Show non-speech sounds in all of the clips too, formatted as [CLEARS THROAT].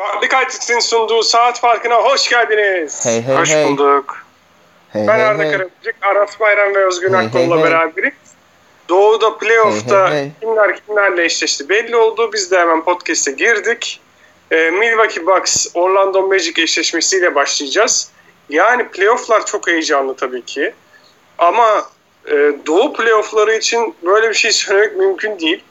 Farklı Kalitesin sunduğu saat farkına hoş geldiniz. Hey hey hoş hey. bulduk. Hey ben hey Arda hey. Karabıcık, Aras Bayram ve Özgün Hey, Akkol'la hey, hey. beraberiz. Doğu'da playoff'ta Hey, hey, hey. kimler kimlerle eşleşti belli oldu. Biz de hemen podcast'e girdik. Ee, Milwaukee Bucks, Orlando Magic eşleşmesiyle başlayacağız. Yani playoff'lar çok heyecanlı tabii ki. Ama e, Doğu playoff'ları için böyle bir şey söylemek mümkün değil.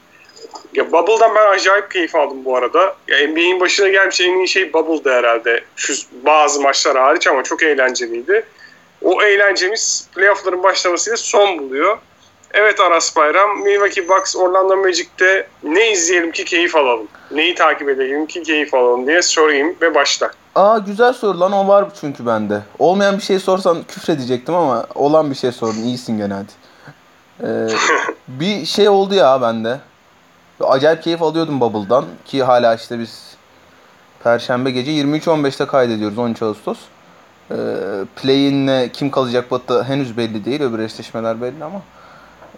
Ya Bubble'dan ben acayip keyif aldım bu arada. Ya NBA'in başına gelmiş en iyi şey Bubble'dı herhalde. Şu bazı maçlar hariç ama çok eğlenceliydi. O eğlencemiz playoff'ların başlamasıyla son buluyor. Evet Aras Bayram, Milwaukee Bucks Orlando Magic'te ne izleyelim ki keyif alalım? Neyi takip edelim ki keyif alalım diye sorayım ve başla. Aa güzel soru lan o var çünkü bende. Olmayan bir şey sorsan küfredecektim ama olan bir şey sordun. İyisin gene hadi. Ee, [LAUGHS] bir şey oldu ya bende. Acayip keyif alıyordum Bubble'dan ki hala işte biz Perşembe gece 23.15'te kaydediyoruz 13 Ağustos. Ee, Play-in'le kim kalacak batıda henüz belli değil. Öbür eşleşmeler belli ama.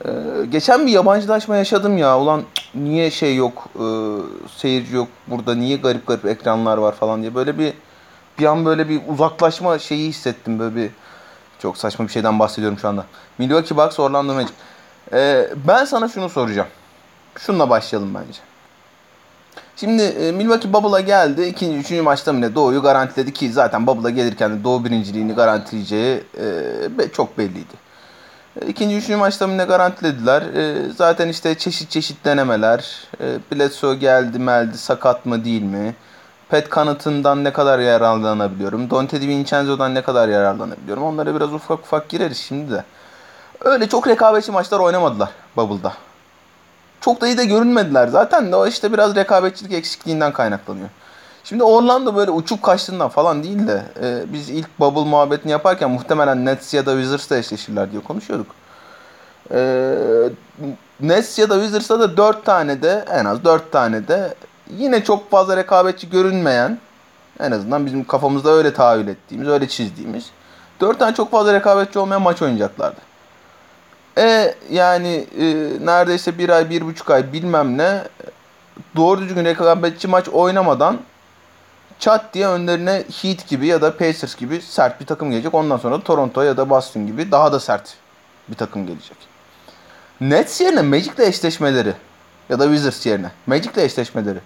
Ee, geçen bir yabancılaşma yaşadım ya. Ulan niye şey yok, e, seyirci yok burada, niye garip garip ekranlar var falan diye. Böyle bir bir an böyle bir uzaklaşma şeyi hissettim böyle bir çok saçma bir şeyden bahsediyorum şu anda. Milwaukee Bucks Orlando Magic. Ee, ben sana şunu soracağım. Şununla başlayalım bence. Şimdi e, Milwaukee Bubble'a geldi. İkinci, üçüncü maçta mı ne Doğu'yu garantiledi ki zaten Bubble'a gelirken de Doğu birinciliğini garantileyeceği e, çok belliydi. E, İkinci, üçüncü maçta mı ne garantilediler. E, zaten işte çeşit çeşit denemeler. E, geldi meldi sakat mı değil mi? Pat Connaughton'dan ne kadar yararlanabiliyorum? Dante DiVincenzo'dan ne kadar yararlanabiliyorum? Onlara biraz ufak ufak gireriz şimdi de. Öyle çok rekabetçi maçlar oynamadılar Bubble'da. Çok da iyi de görünmediler zaten de o işte biraz rekabetçilik eksikliğinden kaynaklanıyor. Şimdi Orlando böyle uçup kaçtığından falan değil de e, biz ilk bubble muhabbetini yaparken muhtemelen Nets ya da Wizards'la eşleşirler diye konuşuyorduk. E, Nets ya da Wizards'ta da 4 tane de en az 4 tane de yine çok fazla rekabetçi görünmeyen en azından bizim kafamızda öyle tahayyül ettiğimiz, öyle çizdiğimiz 4 tane çok fazla rekabetçi olmayan maç oynayacaklardı. E yani e, neredeyse bir ay, bir buçuk ay bilmem ne doğru düzgün rekabetçi maç oynamadan çat diye önlerine Heat gibi ya da Pacers gibi sert bir takım gelecek. Ondan sonra Toronto ya da Boston gibi daha da sert bir takım gelecek. Nets yerine Magic'le eşleşmeleri ya da Wizards yerine Magic'le eşleşmeleri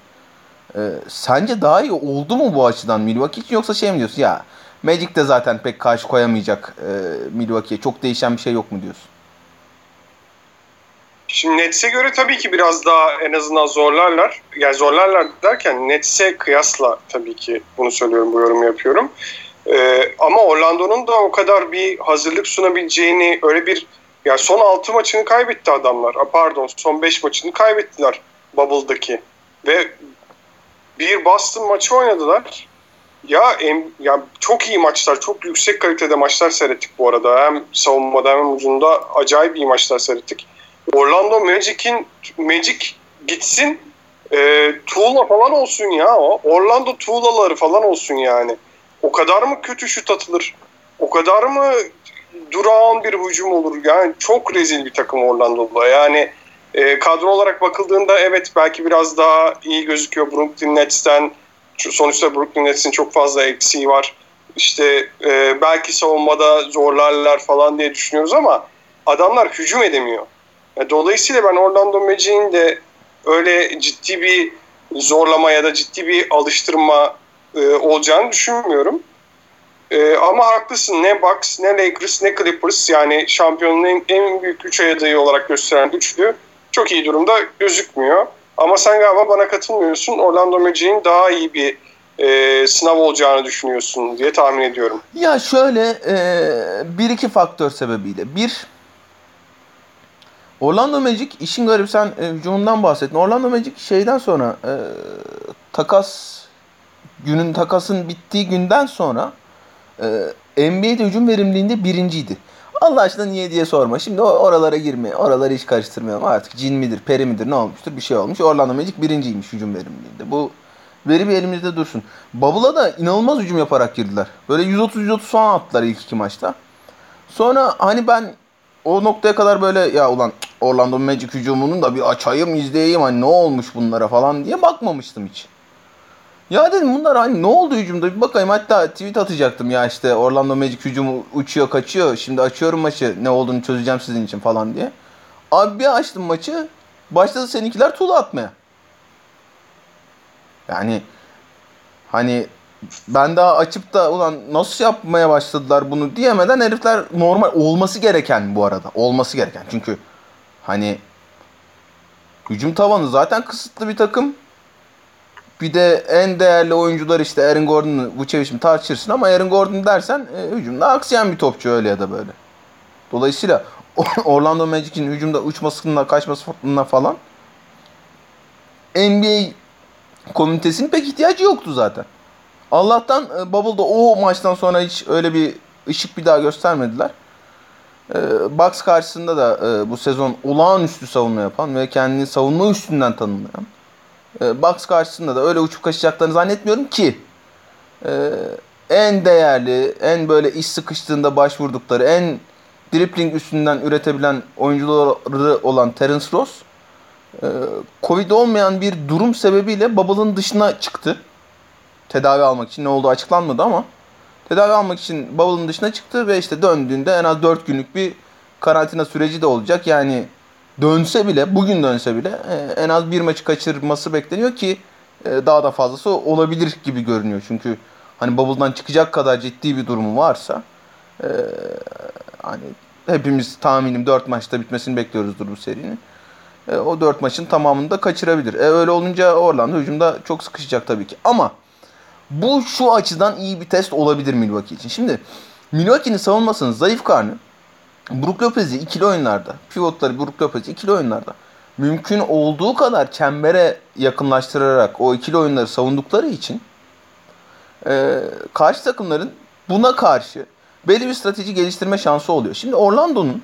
e, sence daha iyi oldu mu bu açıdan Milwaukee için yoksa şey mi diyorsun ya Magic de zaten pek karşı koyamayacak e, Milwaukee'ye çok değişen bir şey yok mu diyorsun? Şimdi Nets'e göre tabii ki biraz daha en azından zorlarlar. Yani zorlarlar derken Nets'e kıyasla tabii ki bunu söylüyorum, bu yorumu yapıyorum. Ee, ama Orlando'nun da o kadar bir hazırlık sunabileceğini, öyle bir ya son 6 maçını kaybetti adamlar. A, pardon, son 5 maçını kaybettiler Bubble'daki. Ve bir Boston maçı oynadılar. Ya, em, ya çok iyi maçlar, çok yüksek kalitede maçlar seyrettik bu arada. Hem savunmada hem ucunda acayip iyi maçlar seyrettik. Orlando Magic'in Magic gitsin e, tuğla falan olsun ya o. Orlando tuğlaları falan olsun yani. O kadar mı kötü şut atılır? O kadar mı durağan bir hücum olur? Yani çok rezil bir takım Orlando'da. Yani e, kadro olarak bakıldığında evet belki biraz daha iyi gözüküyor Brooklyn Nets'ten. Sonuçta Brooklyn Nets'in çok fazla eksiği var. İşte e, belki savunmada zorlarlar falan diye düşünüyoruz ama adamlar hücum edemiyor. E, Dolayısıyla ben Orlando Magic'in de öyle ciddi bir zorlama ya da ciddi bir alıştırma e, olacağını düşünmüyorum. E, ama haklısın ne Bucks ne Lakers ne Clippers yani şampiyonun en, en büyük üç adayı olarak gösteren üçlü çok iyi durumda gözükmüyor. Ama sen galiba bana katılmıyorsun. Orlando Magic'in daha iyi bir e, sınav olacağını düşünüyorsun diye tahmin ediyorum. Ya şöyle e, bir iki faktör sebebiyle. Bir, Orlando Magic işin garip sen e, hücumundan bahsettin. Orlando Magic şeyden sonra e, takas günün takasın bittiği günden sonra e, NBA'de hücum verimliliğinde birinciydi. Allah aşkına niye diye sorma. Şimdi oralara girme. Oraları hiç karıştırmayalım. Artık cin midir, peri midir ne olmuştur bir şey olmuş. Orlando Magic birinciymiş hücum verimliliğinde. Bu veri bir elimizde dursun. Bubble'a da inanılmaz hücum yaparak girdiler. Böyle 130-130 falan attılar ilk iki maçta. Sonra hani ben o noktaya kadar böyle ya ulan Orlando Magic hücumunun da bir açayım izleyeyim hani ne olmuş bunlara falan diye bakmamıştım hiç. Ya dedim bunlar hani ne oldu hücumda bir bakayım hatta tweet atacaktım ya işte Orlando Magic hücumu uçuyor kaçıyor şimdi açıyorum maçı ne olduğunu çözeceğim sizin için falan diye. Abi bir açtım maçı başladı seninkiler tuğla atmaya. Yani hani ben daha açıp da ulan nasıl yapmaya başladılar bunu diyemeden herifler normal olması gereken bu arada. Olması gereken. Çünkü hani hücum tavanı zaten kısıtlı bir takım. Bir de en değerli oyuncular işte Aaron Gordon'u Vucevic'i tartışırsın ama Aaron Gordon dersen e, hücumda aksayan bir topçu öyle ya da böyle. Dolayısıyla [LAUGHS] Orlando Magic'in hücumda uçmasına kaçmasına falan NBA komünitesinin pek ihtiyacı yoktu zaten. Allah'tan e, Bubble'da o maçtan sonra hiç öyle bir ışık bir daha göstermediler. E, Bucks karşısında da e, bu sezon olağanüstü savunma yapan ve kendini savunma üstünden tanımlayan e, Bucks karşısında da öyle uçup kaçacaklarını zannetmiyorum ki e, en değerli, en böyle iş sıkıştığında başvurdukları, en dribbling üstünden üretebilen oyuncuları olan Terence Ross e, Covid olmayan bir durum sebebiyle Bubble'ın dışına çıktı. Tedavi almak için ne olduğu açıklanmadı ama tedavi almak için Bubble'ın dışına çıktı ve işte döndüğünde en az 4 günlük bir karantina süreci de olacak. Yani dönse bile, bugün dönse bile e, en az bir maçı kaçırması bekleniyor ki e, daha da fazlası olabilir gibi görünüyor. Çünkü hani Bubble'dan çıkacak kadar ciddi bir durumu varsa e, hani hepimiz tahminim 4 maçta bitmesini bekliyoruzdur bu serinin. O 4 maçın tamamını da kaçırabilir. E, öyle olunca Orlando hücumda çok sıkışacak tabii ki. Ama bu şu açıdan iyi bir test olabilir Milwaukee için. Şimdi Milwaukee'nin savunmasının zayıf karnı Brook Lopez'i ikili oyunlarda, pivotları Brook Lopez'i ikili oyunlarda mümkün olduğu kadar çembere yakınlaştırarak o ikili oyunları savundukları için e, karşı takımların buna karşı belli bir strateji geliştirme şansı oluyor. Şimdi Orlando'nun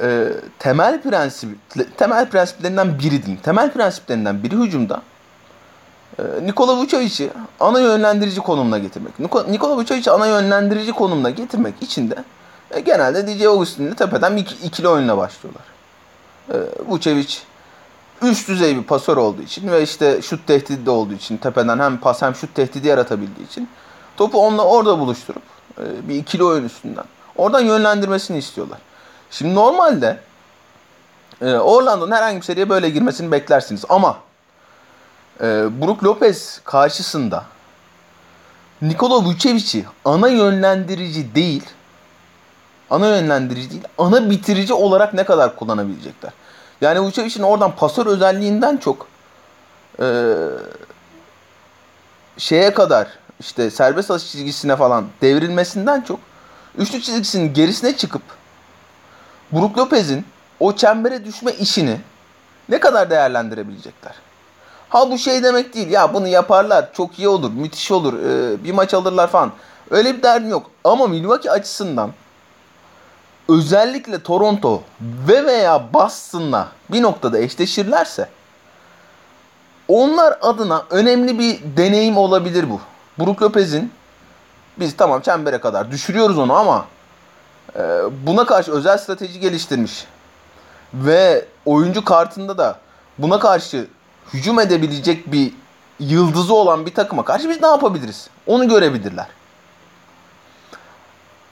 e, temel prensip temel prensiplerinden biri diyeyim. Temel prensiplerinden biri hücumda Nikola Vucevic'i ana yönlendirici konumuna getirmek. Nikola Vucevic'i ana yönlendirici konumuna getirmek için de e, genelde DJ Augustin'le tepeden bir ikili oyunla başlıyorlar. E, Vucevic üst düzey bir pasör olduğu için ve işte şut tehdidi de olduğu için tepeden hem pas hem şut tehdidi yaratabildiği için topu onunla orada buluşturup e, bir ikili oyun üstünden oradan yönlendirmesini istiyorlar. Şimdi normalde e, Orlando'nun herhangi bir seriye böyle girmesini beklersiniz ama e, Brook Lopez karşısında Nikola Vucevic'i ana yönlendirici değil ana yönlendirici değil ana bitirici olarak ne kadar kullanabilecekler. Yani Vucevic'in oradan pasör özelliğinden çok e, şeye kadar işte serbest atış çizgisine falan devrilmesinden çok üçlü çizgisinin gerisine çıkıp Brook Lopez'in o çembere düşme işini ne kadar değerlendirebilecekler? Ha bu şey demek değil. Ya bunu yaparlar. Çok iyi olur. Müthiş olur. Ee, bir maç alırlar falan. Öyle bir derdim yok. Ama Milwaukee açısından özellikle Toronto ve veya Boston'la bir noktada eşleşirlerse onlar adına önemli bir deneyim olabilir bu. Brook Lopez'in biz tamam çembere kadar düşürüyoruz onu ama e, buna karşı özel strateji geliştirmiş. Ve oyuncu kartında da buna karşı hücum edebilecek bir yıldızı olan bir takıma karşı biz ne yapabiliriz? Onu görebilirler.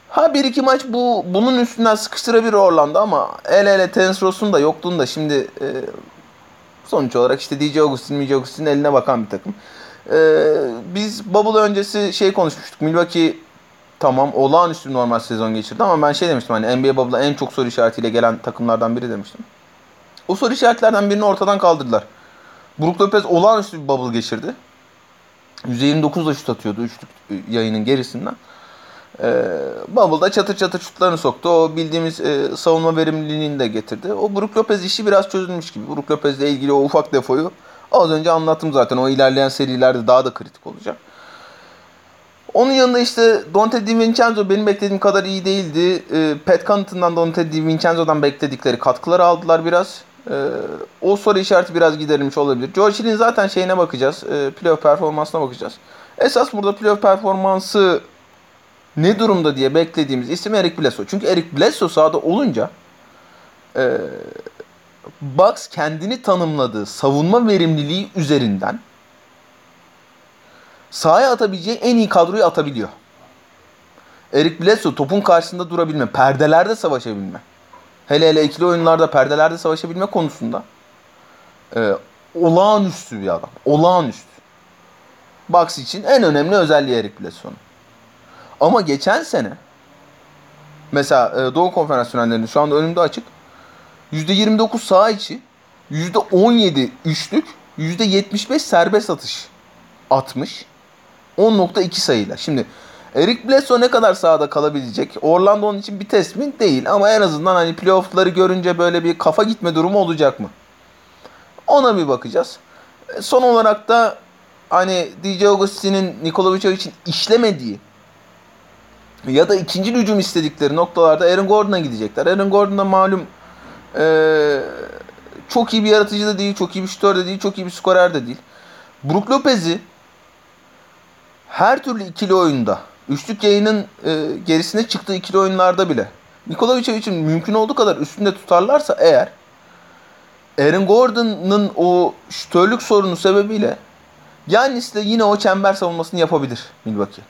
Ha bir iki maç bu bunun üstünden sıkıştırabilir Orlando ama el ele Terence Ross'un da yokluğunda şimdi e, sonuç olarak işte DJ Augustin, DJ Augustin'in eline bakan bir takım. E, biz Bubble öncesi şey konuşmuştuk. Milwaukee tamam olağanüstü normal sezon geçirdi ama ben şey demiştim hani NBA Bubble'a en çok soru işaretiyle gelen takımlardan biri demiştim. O soru işaretlerden birini ortadan kaldırdılar. Brook Lopez olağanüstü bir bubble geçirdi. %29'da şut atıyordu üçlük yayının gerisinden. Ee, Bubble'da çatır çatır şutlarını soktu. O bildiğimiz e, savunma verimliliğini de getirdi. O Brook Lopez işi biraz çözülmüş gibi. Brook Lopez'le ilgili o ufak defoyu az önce anlattım zaten. O ilerleyen serilerde daha da kritik olacak. Onun yanında işte Dante DiVincenzo benim beklediğim kadar iyi değildi. E, Pat Connaughton'dan Dante DiVincenzo'dan bekledikleri katkıları aldılar biraz. E, o soru işareti biraz giderilmiş olabilir. George Hill'in zaten şeyine bakacağız. E, playoff performansına bakacağız. Esas burada playoff performansı ne durumda diye beklediğimiz isim Eric Bledsoe. Çünkü Eric Bledsoe sahada olunca e, Bucks kendini tanımladığı savunma verimliliği üzerinden sahaya atabileceği en iyi kadroyu atabiliyor. Eric Bledsoe topun karşısında durabilme, perdelerde savaşabilme. Hele hele ikili oyunlarda perdelerde savaşabilme konusunda e, olağanüstü bir adam. Olağanüstü. Bucks için en önemli özelliği Eric Bledsoe'nun. Ama geçen sene mesela e, Doğu Konferans finallerinde şu anda önümde açık. %29 saha içi, %17 üçlük, %75 serbest atış atmış. 10.2 sayıyla. Şimdi Eric Bledsoe ne kadar sahada kalabilecek? Orlando onun için bir test mi? Değil. Ama en azından hani playoff'ları görünce böyle bir kafa gitme durumu olacak mı? Ona bir bakacağız. E, son olarak da hani DJ Augustin'in Nikola Vucevic'in işlemediği ya da ikinci hücum istedikleri noktalarda Aaron Gordon'a gidecekler. Aaron Gordon da malum ee, çok iyi bir yaratıcı da değil, çok iyi bir şutör de değil, çok iyi bir skorer de değil. Brook Lopez'i her türlü ikili oyunda, üçlük yayının e, gerisine çıktığı ikili oyunlarda bile Nikola Vucevic'in mümkün olduğu kadar üstünde tutarlarsa eğer Aaron Gordon'ın o şütörlük sorunu sebebiyle Giannis de yine o çember savunmasını yapabilir Milwaukee.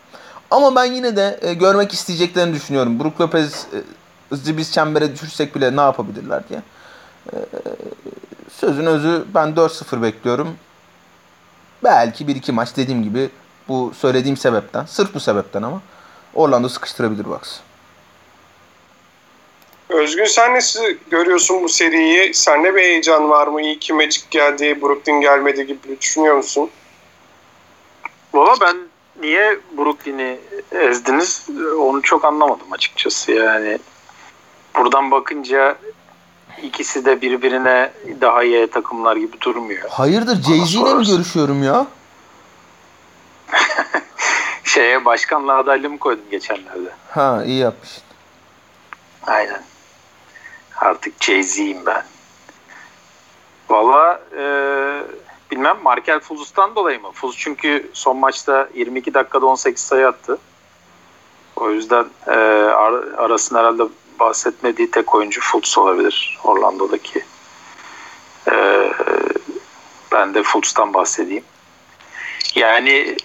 Ama ben yine de e, görmek isteyeceklerini düşünüyorum. Brook Lopez'i biz çembere düşürsek bile ne yapabilirler diye. E, sözün özü ben 4-0 bekliyorum. Belki 1-2 maç dediğim gibi bu söylediğim sebepten. Sırf bu sebepten ama Orlando sıkıştırabilir Bucks. Özgün sen nasıl görüyorsun bu seriyi? Sende bir heyecan var mı? İyi ki Magic geldi, Brooklyn gelmedi gibi düşünüyor musun? Valla ben niye Brooklyn'i ezdiniz onu çok anlamadım açıkçası. Yani buradan bakınca ikisi de birbirine daha iyi takımlar gibi durmuyor. Hayırdır Jay-Z ile mi görüşüyorum ya? [LAUGHS] Şeye başkanlığa adaylığımı koydum geçenlerde. Ha iyi yapmışsın. Aynen. Artık Jay-Z'yim ben. Valla e, bilmem Markel Fultz'tan dolayı mı? Fultz çünkü son maçta 22 dakikada 18 sayı attı. O yüzden e, ar- arasında herhalde bahsetmediği tek oyuncu Fultz olabilir Orlando'daki. E, ben de Fultz'tan bahsedeyim. Yani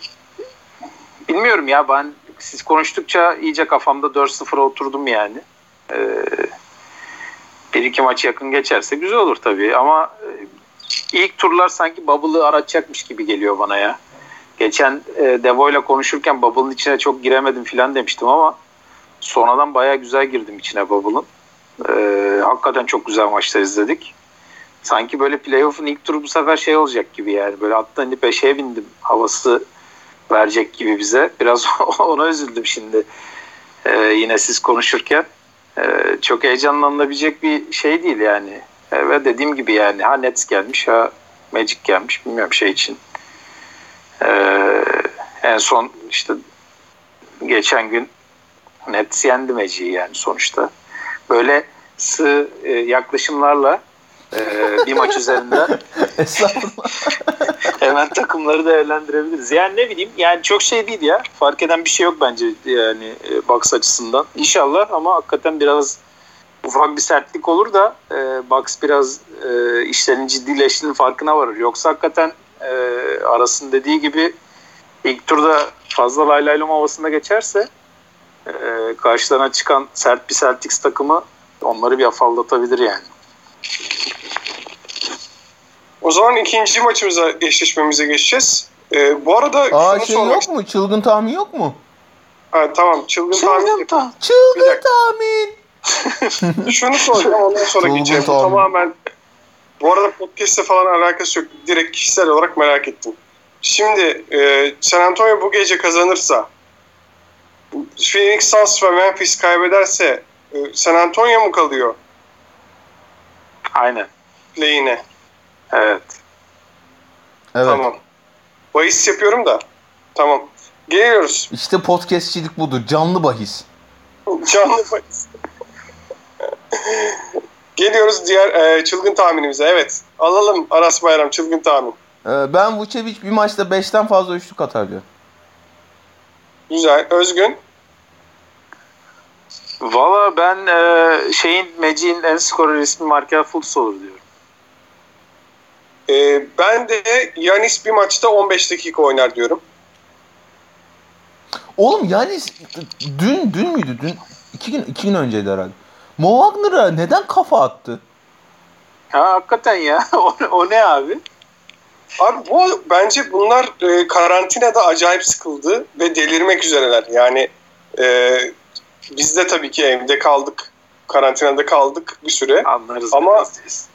bilmiyorum ya ben siz konuştukça iyice kafamda 4-0 oturdum yani. Ee, bir iki maç yakın geçerse güzel olur tabii ama e, ilk turlar sanki Bubble'ı aratacakmış gibi geliyor bana ya. Geçen e, Devo ile konuşurken Bubble'ın içine çok giremedim falan demiştim ama sonradan baya güzel girdim içine Bubble'ın. Ee, hakikaten çok güzel maçlar izledik. Sanki böyle playoff'un ilk turu bu sefer şey olacak gibi yani. Böyle hatta hani beşe bindim havası verecek gibi bize. Biraz [LAUGHS] ona üzüldüm şimdi. Ee, yine siz konuşurken. Ee, çok heyecanlanabilecek bir şey değil yani. Ee, ve dediğim gibi yani ha Nets gelmiş ha Magic gelmiş bilmiyorum şey için. Ee, en son işte geçen gün Nets yendi Magic'i yani sonuçta. Böyle sığ e, yaklaşımlarla e, bir maç üzerinden [LAUGHS] [LAUGHS] hemen takımları değerlendirebiliriz. Yani ne bileyim yani çok şey değil ya. Fark eden bir şey yok bence yani e, açısından. İnşallah ama hakikaten biraz ufak bir sertlik olur da e, box biraz e, işlerin ciddileştiğinin farkına varır. Yoksa hakikaten e, arasın dediği gibi ilk turda fazla laylaylom havasında geçerse e, karşılarına çıkan sert bir Celtics takımı onları bir afallatabilir yani. O zaman ikinci maçımıza, eşleşmemize geçeceğiz. Ee, bu arada Aa şunu şey sormak yok mu? Çılgın tahmin yok mu? Ha, tamam çılgın tahmin. Tamam. Bir Çılgın tahmin. [LAUGHS] Şunu soracağım ondan sonra Çılgın geçeceğim. Tahmin. tamamen bu arada podcast'le falan alakası yok. Direkt kişisel olarak merak ettim. Şimdi e, San Antonio bu gece kazanırsa Phoenix Suns ve Memphis kaybederse e, San Antonio mu kalıyor Aynen. play'ine? Evet. Evet. Tamam. Bahis yapıyorum da. Tamam. Geliyoruz. İşte podcastçilik budur. Canlı bahis. Canlı bahis. Geliyoruz diğer e, çılgın tahminimize. Evet. Alalım Aras Bayram çılgın tahmin. Ee, ben Vucevic bir maçta 5'ten fazla üçlük atar diyor. Güzel. Özgün. Valla ben e, şeyin Magic'in en skorer ismi Markel Fultz olur diyorum. Ee, ben de Yanis bir maçta 15 dakika oynar diyorum. Oğlum yani dün dün müydü? Dün iki gün iki gün önceydi herhalde. Mo Wagner'a neden kafa attı? Ha hakikaten ya. [LAUGHS] o, o ne abi? Abi bu bence bunlar e, karantinada acayip sıkıldı ve delirmek üzereler. Yani e, biz de tabii ki evde kaldık. Karantinada kaldık bir süre. Anlarız. Ama- biraz biz.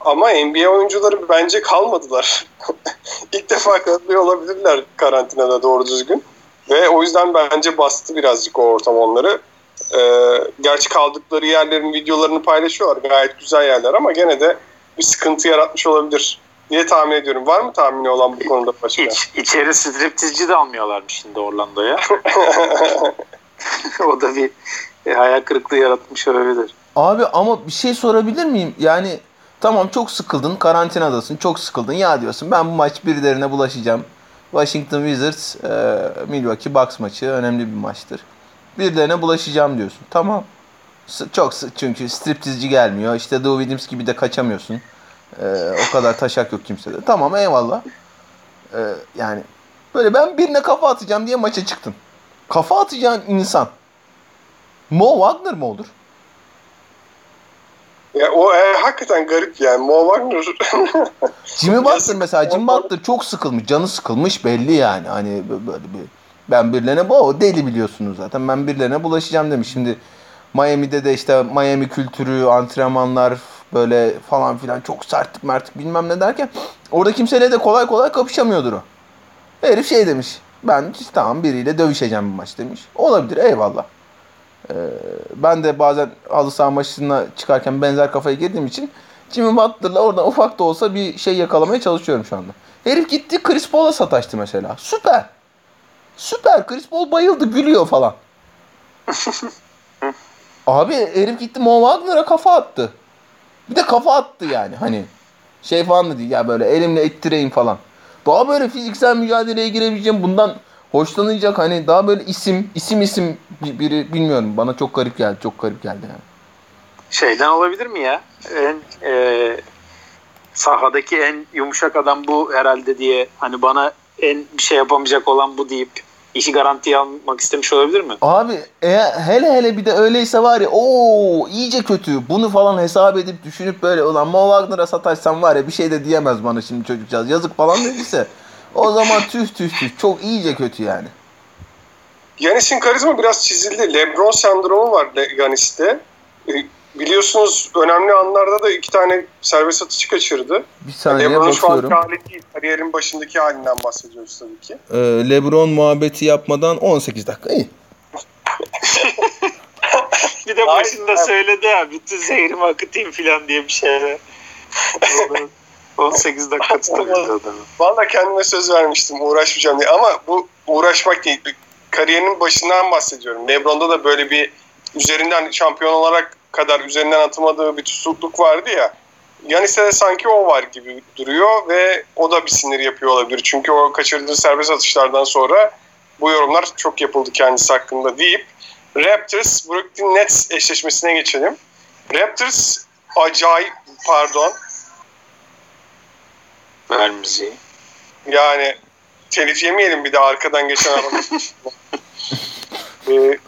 Ama NBA oyuncuları bence kalmadılar. [LAUGHS] İlk defa kalıyor olabilirler karantinada doğru düzgün. Ve o yüzden bence bastı birazcık o ortam onları. Ee, gerçi kaldıkları yerlerin videolarını paylaşıyorlar. Gayet güzel yerler ama gene de bir sıkıntı yaratmış olabilir diye tahmin ediyorum. Var mı tahmini olan bu konuda başka? Hiç, içeri striptizci de almıyorlarmış şimdi Orlando'ya. [LAUGHS] o da bir e, hayal kırıklığı yaratmış olabilir. Abi ama bir şey sorabilir miyim? Yani tamam çok sıkıldın, karantinadasın, çok sıkıldın. Ya diyorsun ben bu maç birilerine bulaşacağım. Washington Wizards, e, Milwaukee Bucks maçı önemli bir maçtır. Birilerine bulaşacağım diyorsun. Tamam. Çok çünkü striptizci gelmiyor. İşte Lou Williams gibi de kaçamıyorsun. E, o kadar taşak yok kimsede. Tamam eyvallah. E, yani böyle ben birine kafa atacağım diye maça çıktın. Kafa atacağın insan Mo Wagner mı olur? Ya o e, hakikaten garip yani. Mo Wagner [LAUGHS] Jimmy Butler mesela Jimmy Butler çok sıkılmış. Canı sıkılmış belli yani. Hani bö- böyle bir ben birilerine bu o deli biliyorsunuz zaten. Ben birilerine bulaşacağım demiş. Şimdi Miami'de de işte Miami kültürü, antrenmanlar böyle falan filan çok sertlik mertlik bilmem ne derken orada kimseyle de kolay kolay kapışamıyordur o. Herif şey demiş. Ben tamam biriyle dövüşeceğim bu maç demiş. Olabilir eyvallah. Ee, ben de bazen halı saha maçına çıkarken benzer kafaya girdiğim için Jimmy Butler'la oradan ufak da olsa bir şey yakalamaya çalışıyorum şu anda. Herif gitti Chris Paul'a sataştı mesela. Süper. Süper. Chris Paul bayıldı gülüyor falan. [LAUGHS] Abi herif gitti Mo Wagner'a kafa attı. Bir de kafa attı yani hani. Şey falan da değil ya böyle elimle ittireyim falan. Daha böyle fiziksel mücadeleye girebileceğim bundan hoşlanacak hani daha böyle isim isim isim bir- biri bilmiyorum bana çok garip geldi çok garip geldi yani. Şeyden olabilir mi ya? En e, sahadaki en yumuşak adam bu herhalde diye hani bana en bir şey yapamayacak olan bu deyip işi garantiye almak istemiş olabilir mi? Abi eğer, hele hele bir de öyleyse var ya o iyice kötü. Bunu falan hesap edip düşünüp böyle ulan Mo Wagner'a sataşsam var ya bir şey de diyemez bana şimdi çocukcağız. Yazık falan dediyse o zaman tüh tüh tüh çok iyice kötü yani. Yanis'in karizma biraz çizildi. Lebron sendromu var Yanis'te. E, Biliyorsunuz önemli anlarda da iki tane serbest atışı kaçırdı. Bir saniye Lebron'un şu anki bakıyorum. hali değil. Kariyerin başındaki halinden bahsediyoruz tabii ki. Ee, Lebron muhabbeti yapmadan 18 dakika iyi. [LAUGHS] Bir de başında söyledi ya bütün zehrimi akıtayım falan diye bir [LAUGHS] şeyler. 18 dakika tutabildi adamı. Valla kendime söz vermiştim uğraşmayacağım diye. Ama bu uğraşmak değil. Kariyerinin başından bahsediyorum. Lebron'da da böyle bir üzerinden şampiyon olarak kadar üzerinden atamadığı bir tutukluk vardı ya. Yanis'te de sanki o var gibi duruyor ve o da bir sinir yapıyor olabilir. Çünkü o kaçırdığı serbest atışlardan sonra bu yorumlar çok yapıldı kendisi hakkında deyip Raptors Brooklyn Nets eşleşmesine geçelim. Raptors acayip pardon Ver müziği. Yani telif yemeyelim bir de arkadan geçen araba. [LAUGHS] ee,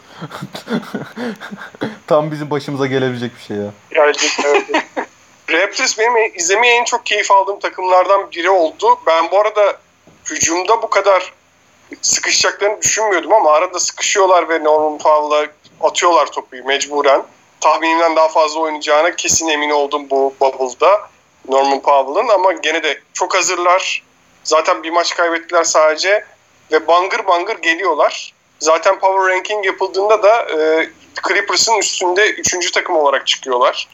Tam bizim başımıza gelebilecek bir şey ya. gerçekten öyle. Raptors benim izlemeye en çok keyif aldığım takımlardan biri oldu. Ben bu arada hücumda bu kadar sıkışacaklarını düşünmüyordum ama arada sıkışıyorlar ve Norman Powell'a atıyorlar topu mecburen. Tahminimden daha fazla oynayacağına kesin emin oldum bu bubble'da Norman Powell'ın ama gene de çok hazırlar. Zaten bir maç kaybettiler sadece ve bangır bangır geliyorlar. Zaten power ranking yapıldığında da e, Clippers'ın üstünde 3. takım olarak çıkıyorlar.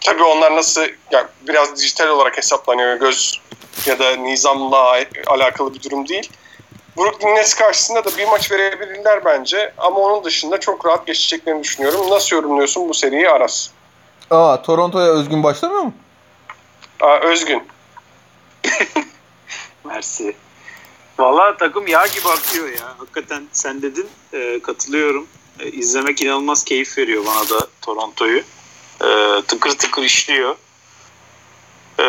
Tabii onlar nasıl yani biraz dijital olarak hesaplanıyor göz ya da nizamla alakalı bir durum değil. Brooklyn Nets karşısında da bir maç verebilirler bence ama onun dışında çok rahat geçeceklerini düşünüyorum. Nasıl yorumluyorsun bu seriyi Aras? Aa Toronto'ya özgün başlamıyor mu? Aa, Özgün. [LAUGHS] Mersi. Valla takım yağ gibi akıyor ya. Hakikaten sen dedin e, katılıyorum. E, izlemek inanılmaz keyif veriyor bana da Toronto'yu. E, tıkır tıkır işliyor. E,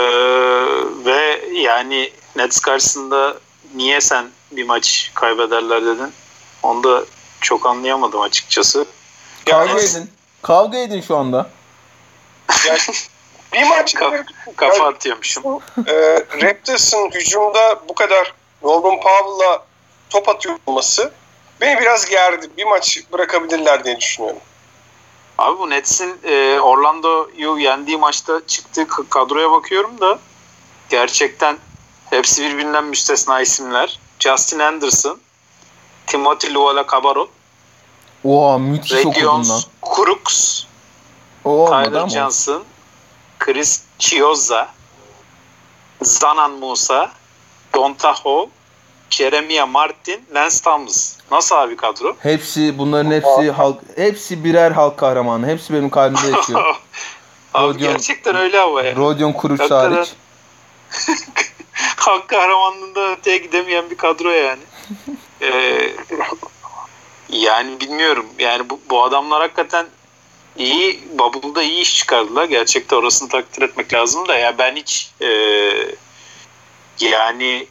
ve yani Nets karşısında niye sen bir maç kaybederler dedin. Onu da çok anlayamadım açıkçası. Kavga Yani- edin. Kavga edin şu anda. [LAUGHS] Bir maç Ka- kafa atıyormuşum. e, Raptors'ın hücumda bu kadar Norman Powell'la top atıyor olması beni biraz gerdi. Bir maç bırakabilirler diye düşünüyorum. Abi bu Nets'in e, Orlando'yu yendiği maçta çıktığı kadroya bakıyorum da gerçekten hepsi birbirinden müstesna isimler. Justin Anderson, Timothy Luala-Cabarrot, Oha müthiş okudun Redion lan. Crooks, O olmadı Tyler ama. Johnson, Chris Chiozza, Zanan Musa, Donta Hall, Jeremiah Martin, Lance Thomas. Nasıl abi kadro? Hepsi bunların hepsi halk hepsi birer halk kahramanı. Hepsi benim kalbimde yaşıyor. [LAUGHS] abi Rodion- gerçekten öyle ama ya. Rodion Kuruç Hakikaten. hariç. [LAUGHS] Halk kahramanlığında öteye gidemeyen bir kadro yani. [LAUGHS] Ee, yani bilmiyorum. Yani bu, bu adamlar hakikaten iyi, Bubble'da iyi iş çıkardılar. Gerçekten orasını takdir etmek lazım da ya ben hiç e, yani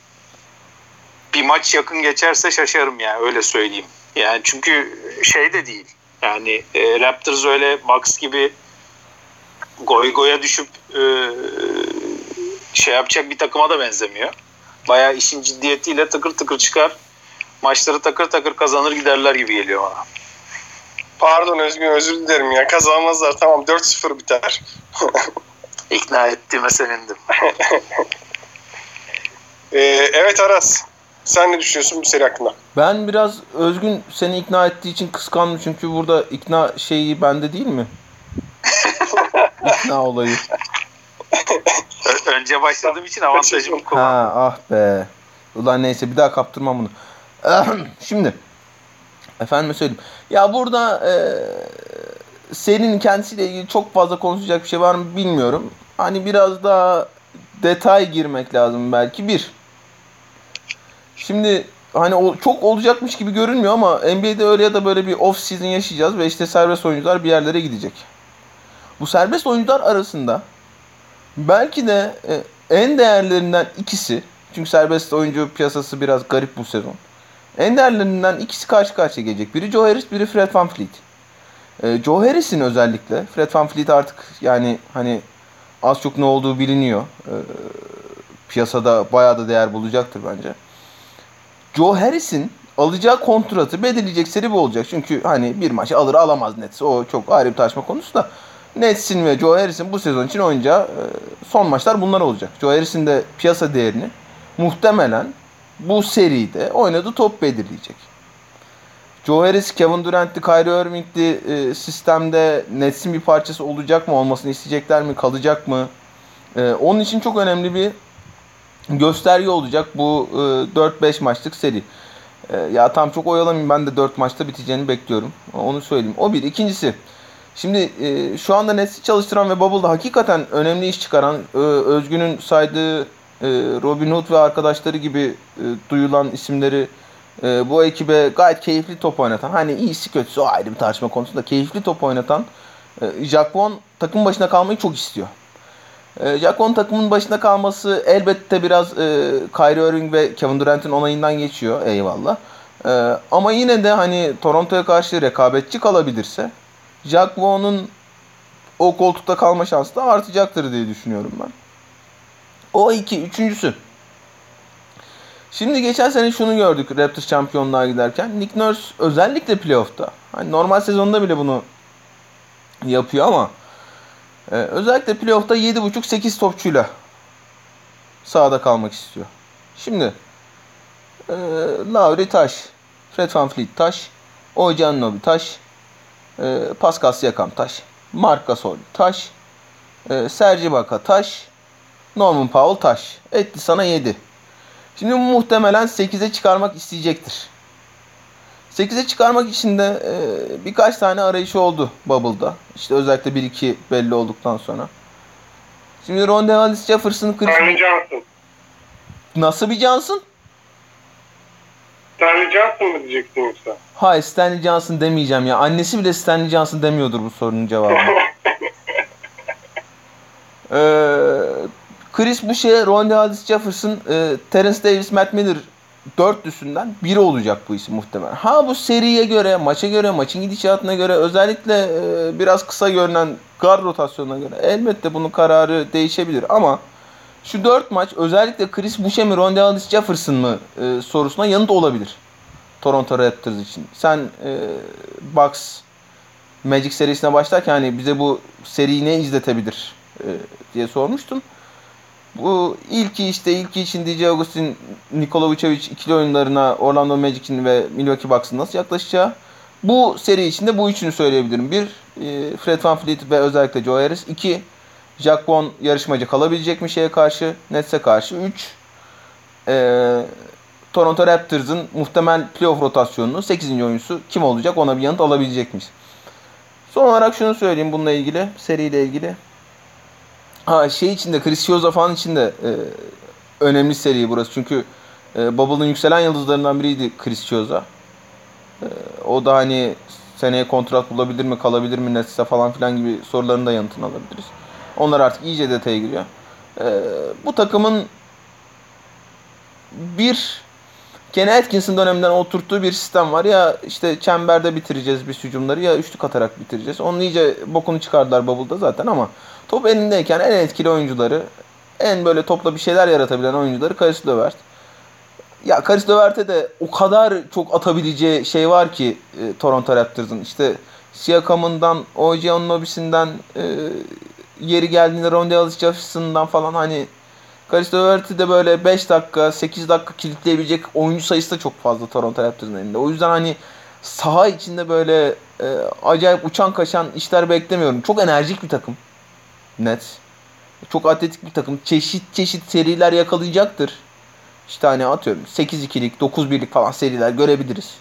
bir maç yakın geçerse şaşarım yani öyle söyleyeyim. Yani çünkü şey de değil. Yani e, Raptors öyle Bucks gibi goy goya düşüp e, şey yapacak bir takıma da benzemiyor. Bayağı işin ciddiyetiyle tıkır tıkır çıkar. Maçları takır takır kazanır giderler gibi geliyor bana. Pardon Özgün özür dilerim ya kazanmazlar tamam 4-0 biter. [LAUGHS] İkna ettiğime sevindim. [LAUGHS] Ee, evet Aras sen ne düşünüyorsun bu seri hakkında? Ben biraz Özgün seni ikna ettiği için kıskandım çünkü burada ikna şeyi bende değil mi? [LAUGHS] ikna olayı. Ö- önce başladığım için avantajımı kullandım. Ha ah be. Ulan neyse bir daha kaptırmam bunu. [CLEARS THROAT] Şimdi efendime söyleyeyim. Ya burada e, serinin kendisiyle ilgili çok fazla konuşacak bir şey var mı bilmiyorum. Hani biraz daha detay girmek lazım belki. Bir. Şimdi hani o, çok olacakmış gibi görünmüyor ama NBA'de öyle ya da böyle bir off season yaşayacağız ve işte serbest oyuncular bir yerlere gidecek. Bu serbest oyuncular arasında belki de e, en değerlerinden ikisi çünkü serbest oyuncu piyasası biraz garip bu sezon. En değerlerinden ikisi karşı karşıya gelecek. Biri Joe Harris, biri Fred VanVleet. E, Joe Harris'in özellikle Fred VanVleet artık yani hani az çok ne olduğu biliniyor. E, piyasada bayağı da değer bulacaktır bence. Joe Harris'in alacağı kontratı belirleyecek seri bu olacak. Çünkü hani bir maçı alır alamaz Nets. O çok ayrı bir tartışma konusu da. Nets'in ve Joe Harris'in bu sezon için oynayacağı e, son maçlar bunlar olacak. Joe Harris'in de piyasa değerini muhtemelen bu seride oynadığı top belirleyecek. Joe Harris, Kevin Durant'li, Kyrie Irving'li e, sistemde Nets'in bir parçası olacak mı? Olmasını isteyecekler mi? Kalacak mı? E, onun için çok önemli bir gösterge olacak bu e, 4-5 maçlık seri. E, ya tam çok oyalamayayım ben de 4 maçta biteceğini bekliyorum. Onu söyleyeyim. O bir. İkincisi Şimdi e, şu anda Nets'i çalıştıran ve Bubble'da hakikaten önemli iş çıkaran e, Özgün'ün saydığı Robin Hood ve arkadaşları gibi e, duyulan isimleri e, bu ekibe gayet keyifli top oynatan hani iyisi kötüsü o ayrı bir tartışma konusunda keyifli top oynatan e, Vaughn takım başına kalmayı çok istiyor. Vaughn takımın başında kalması elbette biraz Kyrie Irving ve Kevin Durant'in onayından geçiyor eyvallah. Ama yine de hani Toronto'ya karşı rekabetçi kalabilirse Jack Vaughn'un o koltukta kalma şansı da artacaktır diye düşünüyorum ben. O iki. Üçüncüsü. Şimdi geçen sene şunu gördük Raptors şampiyonluğa giderken. Nick Nurse özellikle playoff'ta. Hani normal sezonda bile bunu yapıyor ama e, özellikle playoff'ta 7.5-8 topçuyla sahada kalmak istiyor. Şimdi e, Lowry taş, Fred VanVleet taş, Ojannobi taş, e, Pascal Siakam taş, Marc Gasol taş, e, Serge Ibaka taş, Norman Powell taş. Etti sana 7. Şimdi muhtemelen 8'e çıkarmak isteyecektir. 8'e çıkarmak için de e, birkaç tane arayışı oldu Bubble'da. İşte özellikle 1-2 belli olduktan sonra. Şimdi Ron Hollis Jefferson Chris... Stanley Johnson. Nasıl bir Johnson? Stanley Johnson mı diyeceksin yoksa? Hayır Stanley Johnson demeyeceğim ya. Annesi bile Stanley Johnson demiyordur bu sorunun cevabını. [LAUGHS] Ee, Chris Boucher, Ronnie Hollis Jefferson, e, Terence Davis, Matt Miller dörtlüsünden biri olacak bu isim muhtemelen. Ha bu seriye göre, maça göre, maçın gidişatına göre özellikle e, biraz kısa görünen guard rotasyonuna göre elbette bunun kararı değişebilir ama şu dört maç özellikle Chris Boucher mi, Ronnie Hollis Jefferson mı e, sorusuna yanıt olabilir. Toronto Raptors için. Sen e, Bucks Magic serisine başlarken hani bize bu seriyi ne izletebilir e, diye sormuştun. Bu ilki işte ilki için DJ Augustin, Nikola Vucevic ikili oyunlarına Orlando Magic'in ve Milwaukee Bucks'ın nasıl yaklaşacağı. Bu seri içinde bu üçünü söyleyebilirim. Bir, e, Fred VanVleet ve özellikle Joe Harris. İki, Jack Vaughn yarışmacı kalabilecek mi şeye karşı, Nets'e karşı. Üç, e, Toronto Raptors'ın muhtemel playoff rotasyonunun 8. oyuncusu kim olacak ona bir yanıt alabilecek miyiz? Son olarak şunu söyleyeyim bununla ilgili, seriyle ilgili. Ha şey içinde, Chris Chioza falan içinde e, önemli seri burası. Çünkü e, Bubble'ın yükselen yıldızlarından biriydi Chris Chioza. E, o da hani seneye kontrat bulabilir mi, kalabilir mi Nets'e falan filan gibi soruların da yanıtını alabiliriz. Onlar artık iyice detaya giriyor. E, bu takımın bir Kenny Atkinson döneminden oturttuğu bir sistem var. Ya işte çemberde bitireceğiz biz hücumları ya üçlük atarak bitireceğiz. Onun iyice bokunu çıkardılar Bubble'da zaten ama top elindeyken en etkili oyuncuları, en böyle topla bir şeyler yaratabilen oyuncuları Karis Levert. Ya Karis Levert'e de o kadar çok atabileceği şey var ki e, Toronto Raptors'ın. İşte Siakam'ından, O.J. Anunoby'sinden, e, yeri geldiğinde Rondae Jefferson'dan falan hani Karis Levert'i de böyle 5 dakika, 8 dakika kilitleyebilecek oyuncu sayısı da çok fazla Toronto Raptors'ın elinde. O yüzden hani saha içinde böyle e, acayip uçan kaçan işler beklemiyorum. Çok enerjik bir takım. Net. Çok atletik bir takım. Çeşit çeşit seriler yakalayacaktır. İşte hani atıyorum 8-2'lik, 9-1'lik falan seriler görebiliriz.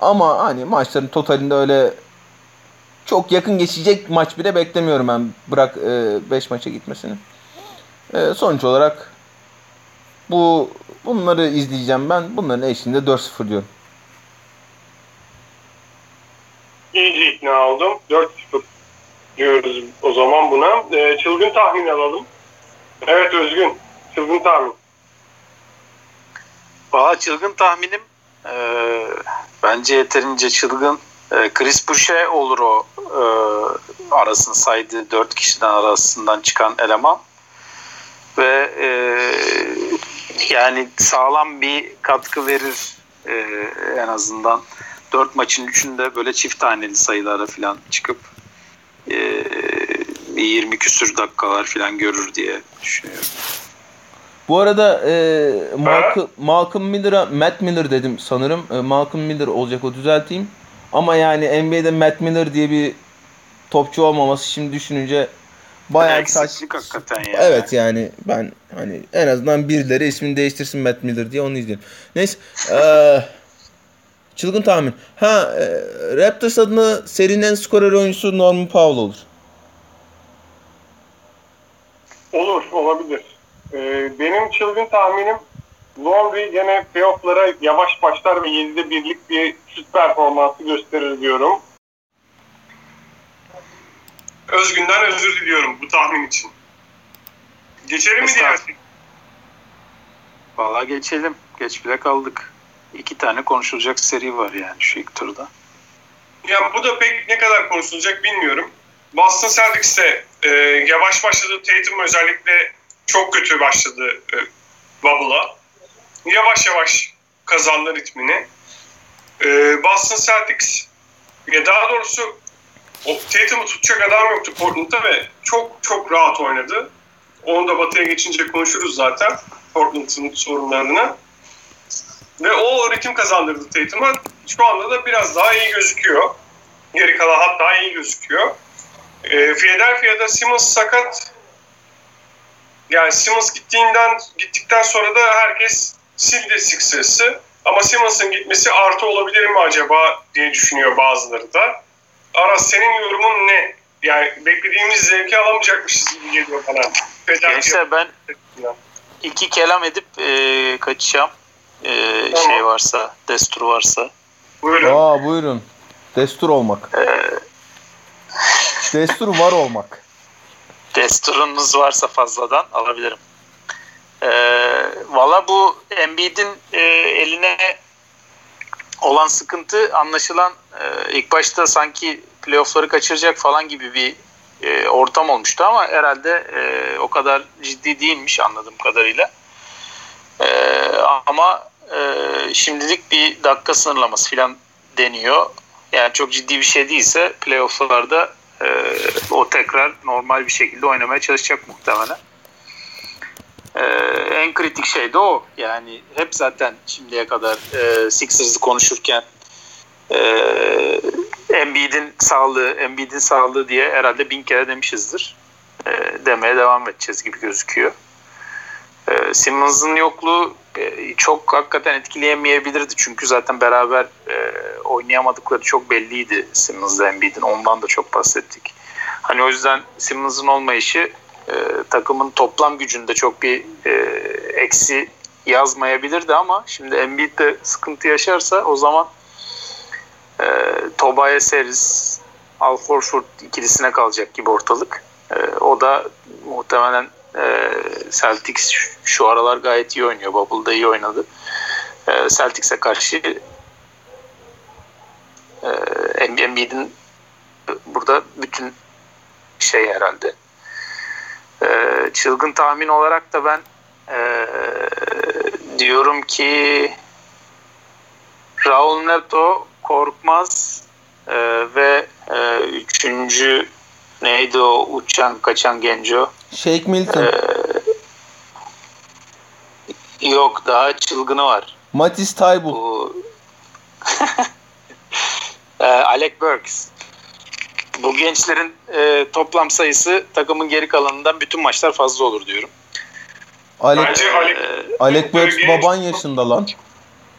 Ama hani maçların totalinde öyle çok yakın geçecek maç bile beklemiyorum ben bırak 5 e, maça gitmesini. E, sonuç olarak bu bunları izleyeceğim ben. Bunların eşliğinde 4-0 diyorum. İyice ikna oldum. 4-0 diyoruz o zaman buna. E, çılgın tahmin alalım. Evet Özgün. Çılgın tahmin. Valla çılgın tahminim e, bence yeterince çılgın. E, Chris Boucher olur o e, arasını saydığı dört kişiden arasından çıkan eleman. Ve e, yani sağlam bir katkı verir e, en azından. Dört maçın üçünde böyle çift taneli sayılara falan çıkıp e, 20 küsür dakikalar falan görür diye düşünüyorum. Bu arada e, Malcolm, Malcolm Miller'a Matt Miller dedim sanırım. E, Malcolm Miller olacak o düzelteyim. Ama yani NBA'de Matt Miller diye bir topçu olmaması şimdi düşününce bayağı saç. hakikaten yani. Evet yani ben hani en azından birileri ismini değiştirsin Matt Miller diye onu izleyelim. Neyse. E, çılgın tahmin. Ha e, Raptors adına serinin en skorer oyuncusu Norman Powell olur. Olur, olabilir. Ee, benim çılgın tahminim Laundry gene playoff'lara yavaş başlar ve 7'de birlik bir süt performansı gösterir diyorum. Özgün'den özür diliyorum bu tahmin için. Geçelim mi diğer Valla geçelim. Geç bile kaldık. İki tane konuşulacak seri var yani şu ilk turda. Ya bu da pek ne kadar konuşulacak bilmiyorum. Boston Celtics'te e, yavaş başladı Tatum özellikle çok kötü başladı e, Bubble'a. Yavaş yavaş kazandı ritmini. E, Boston Celtics ya daha doğrusu o Tatum'u tutacak adam yoktu Portland'da ve çok çok rahat oynadı. Onu da batıya geçince konuşuruz zaten Portland'ın sorunlarını. Ve o ritim kazandırdı Tatum'a. Şu anda da biraz daha iyi gözüküyor. Geri kalan hatta iyi gözüküyor. E, Philadelphia'da Simmons sakat. Yani Simmons gittiğinden gittikten sonra da herkes sildi Sixers'ı. Ama Simmons'ın gitmesi artı olabilir mi acaba diye düşünüyor bazıları da. Aras senin yorumun ne? Yani beklediğimiz zevki alamayacakmışız gibi geliyor bana. Gençler ben iki kelam edip e, kaçacağım. E, tamam. Şey varsa, destur varsa. Buyurun. Aa buyurun. Destur olmak. Ee, Destur var olmak. Desturunuz varsa fazladan alabilirim. E, Valla bu Embiid'in e, eline olan sıkıntı anlaşılan e, ilk başta sanki playoffları kaçıracak falan gibi bir e, ortam olmuştu ama herhalde e, o kadar ciddi değilmiş anladığım kadarıyla. E, ama e, şimdilik bir dakika sınırlaması falan deniyor. Yani çok ciddi bir şey değilse playofflarda e, o tekrar normal bir şekilde oynamaya çalışacak muhtemelen. E, en kritik şey de o. Yani hep zaten şimdiye kadar e, Sixers'ı konuşurken e, Embiid'in sağlığı, Embiid'in sağlığı diye herhalde bin kere demişizdir. E, demeye devam edeceğiz gibi gözüküyor. E, Simmons'ın yokluğu e, çok hakikaten etkileyemeyebilirdi. Çünkü zaten beraber e, oynayamadıkları çok belliydi Simmons'la Embiid'in. Ondan da çok bahsettik. Hani o yüzden Simmons'ın olmayışı e, takımın toplam gücünde çok bir e, eksi yazmayabilirdi ama şimdi Embiid de sıkıntı yaşarsa o zaman e, Tobias Harris, Al Horford ikilisine kalacak gibi ortalık. E, o da muhtemelen e, Celtics şu aralar gayet iyi oynuyor. Bubble'da iyi oynadı. E, Celtics'e karşı e, Embiid'in burada bütün şey herhalde. E, çılgın tahmin olarak da ben e, diyorum ki Raul Neto Korkmaz e, ve e, üçüncü neydi o uçan kaçan genco? Shake Milton. Ee, yok daha çılgını var. Matisse Taybul. Bu... [LAUGHS] e, Alec Burks. Bu gençlerin e, toplam sayısı takımın geri kalanından bütün maçlar fazla olur diyorum. Alec, Bence Alec, e, Alec Burks baban yaşında lan.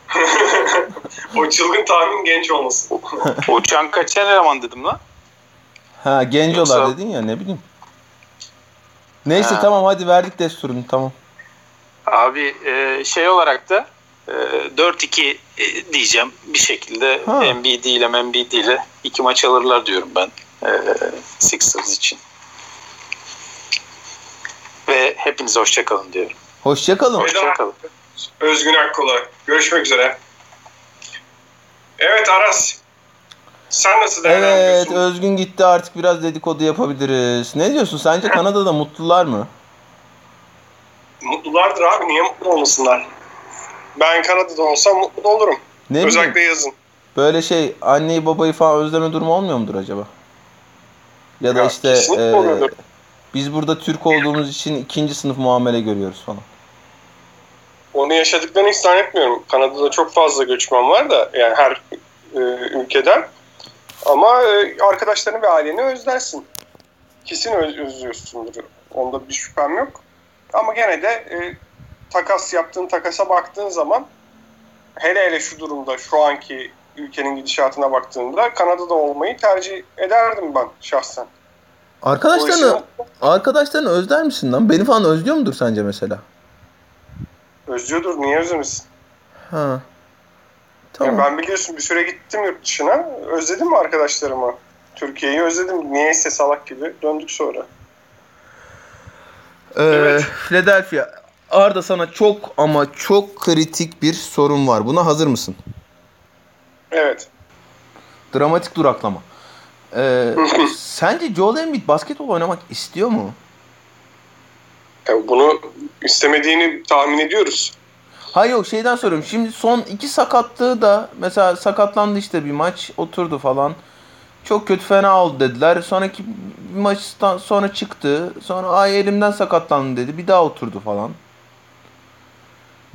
[LAUGHS] o çılgın tahmin genç olmasın. Uçan kaçan eleman dedim lan. Ha gencolar Yoksa... dedin ya ne bileyim. Neyse ha. tamam hadi verdik desturunu tamam. Abi e, şey olarak da e, 4-2 e, diyeceğim bir şekilde ha. Embiid ile Embiid ile iki maç alırlar diyorum ben e, Sixers için. Ve hepinize hoşçakalın diyorum. Hoşçakalın. Hoşçakalın. Özgün Akkola. Görüşmek üzere. Evet Aras. Sen nasıl değerlendiriyorsun? Evet Özgün gitti artık biraz dedikodu yapabiliriz. Ne diyorsun sence Kanada'da mutlular mı? Mutlulardır abi niye mutlu olmasınlar? Ben Kanada'da olsam mutlu olurum. Ne Özellikle bileyim, yazın. Böyle şey anneyi babayı falan özleme durumu olmuyor mudur acaba? Ya da ya, işte e, biz burada Türk olduğumuz için ikinci sınıf muamele görüyoruz falan. Onu yaşadıklarını hiç zannetmiyorum. Kanada'da çok fazla göçmen var da yani her e, ülkeden. Ama e, arkadaşlarını ve aileni özlersin. Kesin öz, özlüyorsundur. Onda bir şüphem yok. Ama gene de e, takas yaptığın takasa baktığın zaman hele hele şu durumda şu anki ülkenin gidişatına baktığımda Kanada'da olmayı tercih ederdim ben şahsen. Arkadaşlarını, arkadaşlarını özler misin lan? Beni falan özlüyor mudur sence mesela? Özlüyordur. Niye özlemesin? Ha. Tamam. Yani ben biliyorsun bir süre gittim yurt dışına. Özledim mi arkadaşlarımı? Türkiye'yi özledim. Niyeyse salak gibi. Döndük sonra. Ee, evet. Philadelphia. Arda sana çok ama çok kritik bir sorun var. Buna hazır mısın? Evet. Dramatik duraklama. Ee, [LAUGHS] sence Joel Embiid basketbol oynamak istiyor mu? Yani bunu istemediğini tahmin ediyoruz. Hayır yok şeyden soruyorum. Şimdi son iki sakatlığı da mesela sakatlandı işte bir maç oturdu falan. Çok kötü fena oldu dediler. Sonraki bir maçtan sonra çıktı. Sonra ay elimden sakatlandı dedi. Bir daha oturdu falan.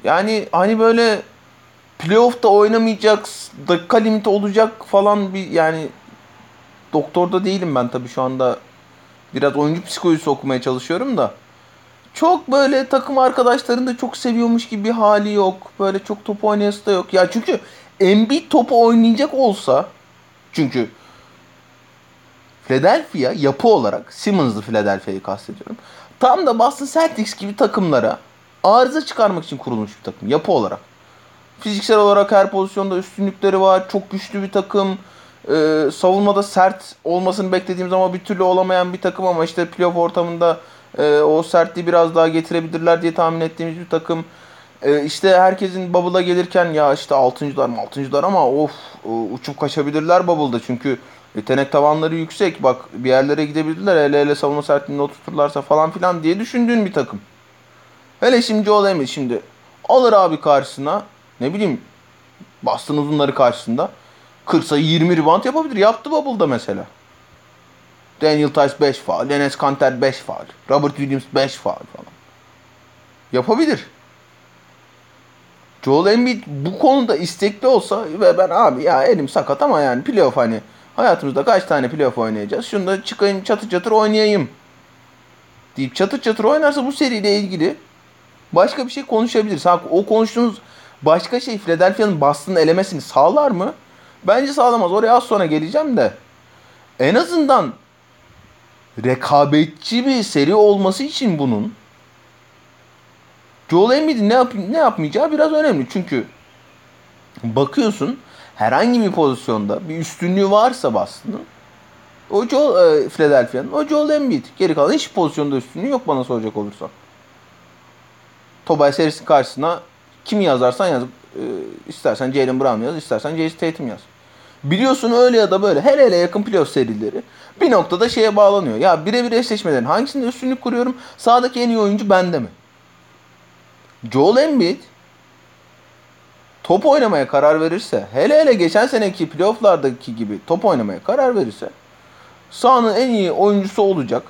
Yani hani böyle playoff'ta oynamayacak, dakika limiti olacak falan bir yani doktorda değilim ben tabii şu anda. Biraz oyuncu psikolojisi okumaya çalışıyorum da çok böyle takım arkadaşlarını da çok seviyormuş gibi bir hali yok. Böyle çok top oynayası da yok. Ya çünkü Embiid topu oynayacak olsa çünkü Philadelphia yapı olarak Simmons'lı Philadelphia'yı kastediyorum. Tam da Boston Celtics gibi takımlara arıza çıkarmak için kurulmuş bir takım yapı olarak. Fiziksel olarak her pozisyonda üstünlükleri var. Çok güçlü bir takım. e, savunmada sert olmasını beklediğimiz ama bir türlü olamayan bir takım ama işte playoff ortamında e, o sertliği biraz daha getirebilirler diye tahmin ettiğimiz bir takım. E, işte herkesin bubble'a gelirken ya işte 6.lar mı 6.lar ama of uçup kaçabilirler bubble'da çünkü yetenek tavanları yüksek. Bak bir yerlere gidebilirler hele hele savunma sertliğinde oturturlarsa falan filan diye düşündüğün bir takım. Hele şimdi Joel Embiid şimdi alır abi karşısına ne bileyim Boston uzunları karşısında 40 sayı 20 rebound yapabilir. Yaptı Bubble'da mesela. Daniel Tice 5 faal, Enes Kanter 5 faal, Robert Williams 5 faal falan. Yapabilir. Joel Embiid bu konuda istekli olsa ve ben abi ya elim sakat ama yani playoff hani hayatımızda kaç tane playoff oynayacağız? Şunu da çıkayım çatır çatır oynayayım deyip çatır çatır oynarsa bu seriyle ilgili başka bir şey konuşabiliriz. Ha, o konuştuğunuz başka şey Philadelphia'nın Boston'ın elemesini sağlar mı? Bence sağlamaz. Oraya az sonra geleceğim de. En azından rekabetçi bir seri olması için bunun Joel Embiid'in ne, yap ne yapmayacağı biraz önemli. Çünkü bakıyorsun herhangi bir pozisyonda bir üstünlüğü varsa Boston'ın o Joel, e, Philadelphia'nın o Joel Embiid. Geri kalan hiç pozisyonda üstünlüğü yok bana soracak olursan. Tobias Harris'in karşısına kimi yazarsan yaz. E, istersen Jalen Brown yaz, istersen Jason Tatum yaz. Biliyorsun öyle ya da böyle. Hele hele yakın playoff serileri bir noktada şeye bağlanıyor. Ya birebir eşleşmelerin hangisinde üstünlük kuruyorum? Sağdaki en iyi oyuncu bende mi? Joel Embiid top oynamaya karar verirse, hele hele geçen seneki playofflardaki gibi top oynamaya karar verirse sahanın en iyi oyuncusu olacak.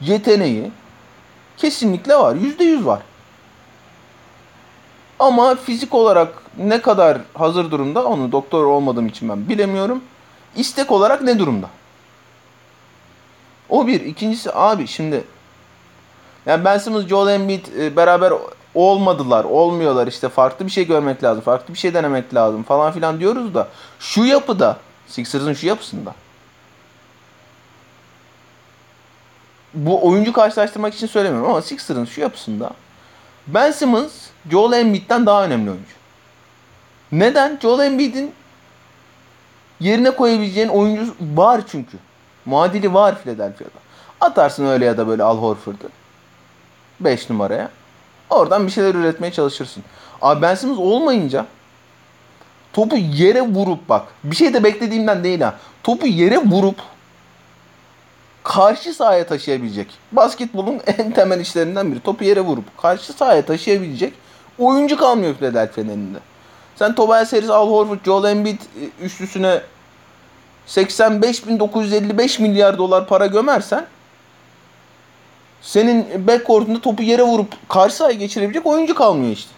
Yeteneği kesinlikle var. Yüzde yüz var. Ama fizik olarak ne kadar hazır durumda onu doktor olmadığım için ben bilemiyorum. İstek olarak ne durumda? O bir. İkincisi abi şimdi yani Ben Simmons, Joel Embiid e, beraber olmadılar, olmuyorlar işte farklı bir şey görmek lazım, farklı bir şey denemek lazım falan filan diyoruz da şu yapıda, Sixers'ın şu yapısında bu oyuncu karşılaştırmak için söylemiyorum ama Sixers'ın şu yapısında Ben Simmons Joel Embiid'den daha önemli oyuncu. Neden? Joel Embiid'in yerine koyabileceğin oyuncu var çünkü. Muadili var Philadelphia'da. Atarsın öyle ya da böyle Al Horford'u. 5 numaraya. Oradan bir şeyler üretmeye çalışırsın. Abi Ben Simmons olmayınca topu yere vurup bak. Bir şey de beklediğimden değil ha. Topu yere vurup karşı sahaya taşıyabilecek. Basketbolun en temel işlerinden biri. Topu yere vurup karşı sahaya taşıyabilecek oyuncu kalmıyor Philadelphia'nın elinde. Sen Tobias Harris, Al Horford, Joel Embiid e, üçlüsüne 85.955 milyar dolar para gömersen senin backcourt'unda topu yere vurup karşı sahaya geçirebilecek oyuncu kalmıyor işte.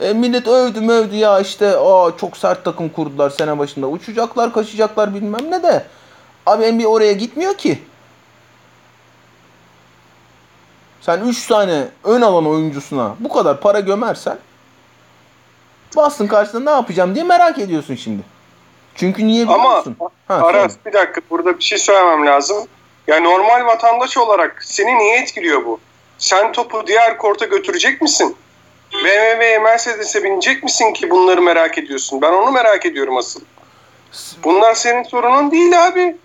E, millet övdü mövdü ya işte aa çok sert takım kurdular sene başında. Uçacaklar kaçacaklar bilmem ne de. Abi NBA oraya gitmiyor ki. Sen 3 tane ön alan oyuncusuna bu kadar para gömersen Boston karşısında ne yapacağım diye merak ediyorsun şimdi. Çünkü niye biliyor Ama, musun? Ha, Aras bir dakika burada bir şey söylemem lazım. Ya normal vatandaş olarak seni niye etkiliyor bu? Sen topu diğer korta götürecek misin? BMW'ye Mercedes'e binecek misin ki bunları merak ediyorsun? Ben onu merak ediyorum asıl. Bunlar senin sorunun değil abi.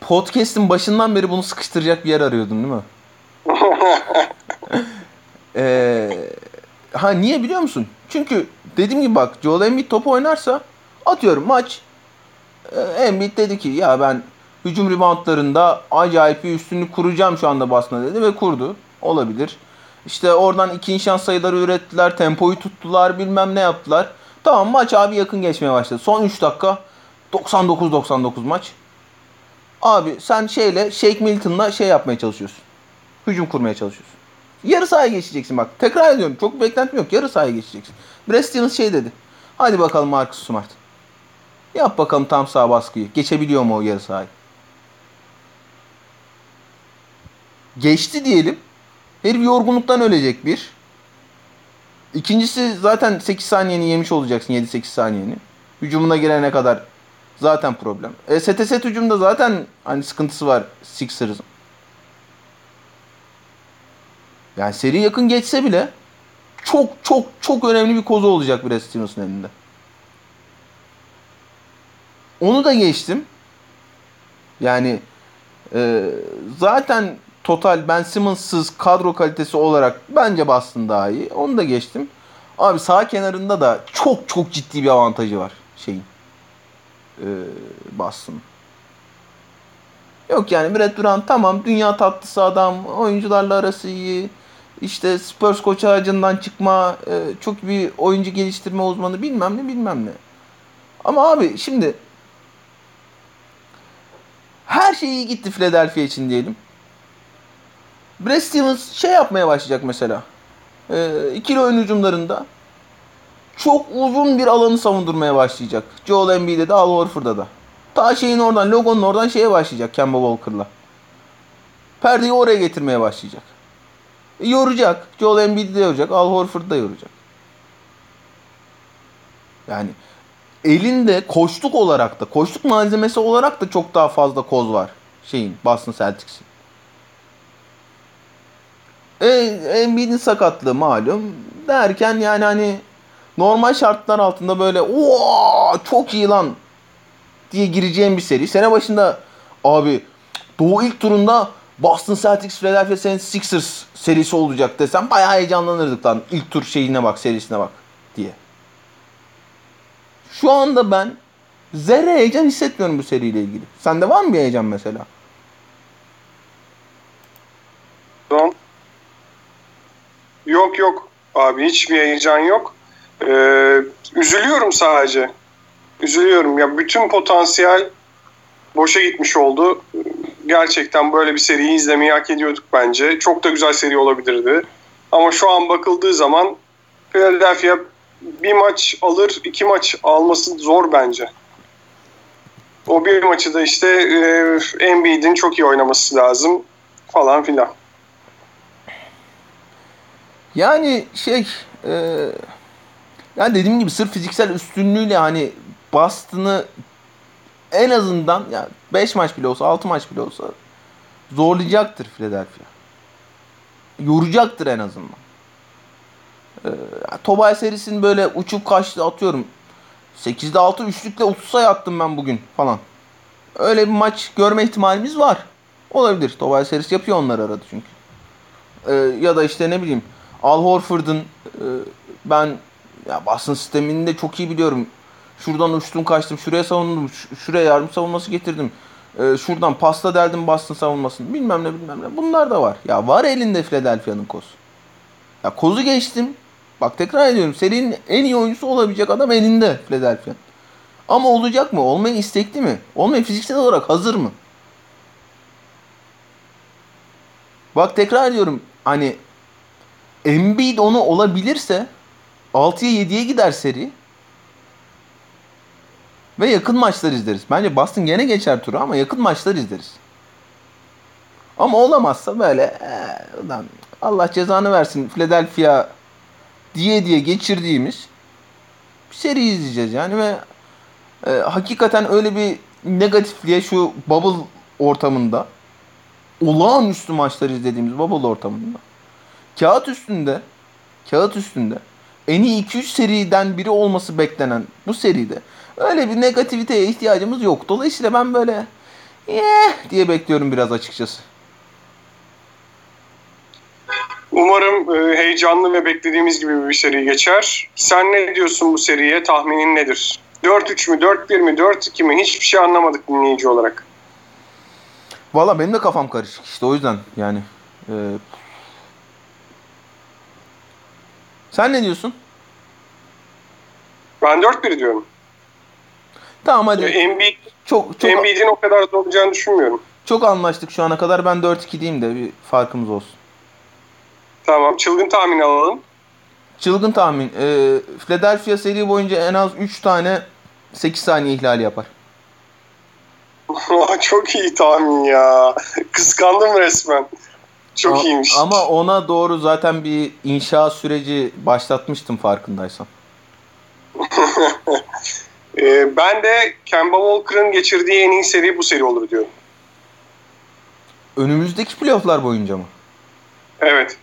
Podcast'in başından beri bunu sıkıştıracak bir yer arıyordun değil mi? [LAUGHS] ee, ha niye biliyor musun? Çünkü dediğim gibi bak Joel Embiid topu oynarsa atıyorum maç e, Embiid dedi ki ya ben hücum reboundlarında acayip bir üstünlük kuracağım şu anda basına dedi ve kurdu. Olabilir. İşte oradan ikinci şans sayıları ürettiler, tempoyu tuttular, bilmem ne yaptılar. Tamam maç abi yakın geçmeye başladı. Son 3 dakika 99-99 maç. Abi sen şeyle Shake Milton'la şey yapmaya çalışıyorsun. Hücum kurmaya çalışıyorsun. Yarı sahaya geçeceksin bak. Tekrar ediyorum. Çok beklentim yok. Yarı sahaya geçeceksin. Stevens şey dedi. Hadi bakalım Marcus Smart. Yap bakalım tam sağ baskıyı. Geçebiliyor mu o yarı sahayı? Geçti diyelim. Herif yorgunluktan ölecek bir. İkincisi zaten 8 saniyeni yemiş olacaksın 7-8 saniyeni. Hücumuna girene kadar zaten problem. E, set hücumda zaten hani sıkıntısı var Sixers'ın. Yani seri yakın geçse bile çok çok çok önemli bir kozu olacak Brad Stevens'ın elinde. Onu da geçtim. Yani e, zaten total Ben Simmons'sız kadro kalitesi olarak bence Boston daha iyi. Onu da geçtim. Abi sağ kenarında da çok çok ciddi bir avantajı var şeyin. E, Boston'ın. Yok yani Brad Durant tamam dünya tatlısı adam. Oyuncularla arası iyi. İşte Spurs koç ağacından çıkma. e, çok bir oyuncu geliştirme uzmanı bilmem ne bilmem ne. Ama abi şimdi her şey iyi gitti Philadelphia için diyelim. Brad Stevens şey yapmaya başlayacak mesela. E, ikili oyun hücumlarında çok uzun bir alanı savundurmaya başlayacak. Joel Embiid'e de Al Horford'a da. Ta şeyin oradan, logonun oradan şeye başlayacak Kemba Walker'la. Perdeyi oraya getirmeye başlayacak. Yoracak. Joel Embiid'i de yoracak. Al Horford'u da yoracak. Yani elinde koştuk olarak da, koştuk malzemesi olarak da çok daha fazla koz var şeyin, Boston Celtics'in. E, Embiid'in sakatlığı malum derken yani hani normal şartlar altında böyle ooo çok iyi lan diye gireceğim bir seri. Sene başında abi Doğu ilk turunda Boston Celtics Philadelphia 76ers serisi olacak desem bayağı heyecanlanırdık lan. İlk tur şeyine bak, serisine bak diye. Şu anda ben zerre heyecan hissetmiyorum bu seriyle ilgili. Sende var mı bir heyecan mesela? Tamam. Yok yok abi hiçbir heyecan yok. Ee, üzülüyorum sadece. Üzülüyorum ya bütün potansiyel boşa gitmiş oldu. Gerçekten böyle bir seriyi izlemeyi hak ediyorduk bence. Çok da güzel seri olabilirdi. Ama şu an bakıldığı zaman Philadelphia bir maç alır, iki maç alması zor bence. O bir maçı da işte e, Embiid'in çok iyi oynaması lazım falan filan. Yani şey e, yani dediğim gibi sırf fiziksel üstünlüğüyle hani Boston'ı en azından ya 5 maç bile olsa 6 maç bile olsa zorlayacaktır Philadelphia. Yoracaktır en azından. Ee, Tobay serisinin böyle uçup kaçtı atıyorum. 8'de 6 üçlükle 30 sayı attım ben bugün falan. Öyle bir maç görme ihtimalimiz var. Olabilir. Tobay serisi yapıyor onlar arada çünkü. Ee, ya da işte ne bileyim Al Horford'un e, ben ya basın sistemini de çok iyi biliyorum. Şuradan uçtum kaçtım, şuraya savundum, şuraya yardım savunması getirdim. Ee, şuradan pasta derdim bastın savunmasını. Bilmem ne bilmem ne. Bunlar da var. Ya var elinde Philadelphia'nın kozu. Ya kozu geçtim. Bak tekrar ediyorum. Serinin en iyi oyuncusu olabilecek adam elinde Philadelphia. Ama olacak mı? Olmaya istekli mi? Olmaya fiziksel olarak hazır mı? Bak tekrar ediyorum. Hani Embiid onu olabilirse 6'ya 7'ye gider seri. Ve yakın maçlar izleriz. Bence Boston gene geçer turu ama yakın maçlar izleriz. Ama olamazsa böyle ee, Allah cezanı versin Philadelphia diye diye geçirdiğimiz bir seri izleyeceğiz yani ve e, hakikaten öyle bir negatifliğe şu bubble ortamında olağanüstü maçlar izlediğimiz bubble ortamında kağıt üstünde kağıt üstünde en iyi 2-3 seriden biri olması beklenen bu seride öyle bir negativiteye ihtiyacımız yok. Dolayısıyla ben böyle eh diye bekliyorum biraz açıkçası. Umarım e, heyecanlı ve beklediğimiz gibi bir seri geçer. Sen ne diyorsun bu seriye? Tahminin nedir? 4-3 mü, 4-1 mi, 4-2 mi? Hiçbir şey anlamadık dinleyici olarak. Valla benim de kafam karışık işte o yüzden yani. E, sen ne diyorsun? Ben 4-1 diyorum. Tamam hadi. Embiid, çok çok Embiid'in o kadar olacağını düşünmüyorum. çok anlaştık şu ana kadar. Ben 4-2 diyeyim de bir farkımız olsun. Tamam, çılgın tahmin alalım. Çılgın tahmin. E, Philadelphia seri boyunca en az 3 tane 8 saniye ihlali yapar. [LAUGHS] Çok iyi tahmin ya. Kıskandım resmen. Çok A- iyiymiş. Ama ona doğru zaten bir inşa süreci başlatmıştım farkındaysan. [LAUGHS] Ee, ben de Kemba Walker'ın geçirdiği en iyi seri bu seri olur diyorum. Önümüzdeki playofflar boyunca mı? Evet.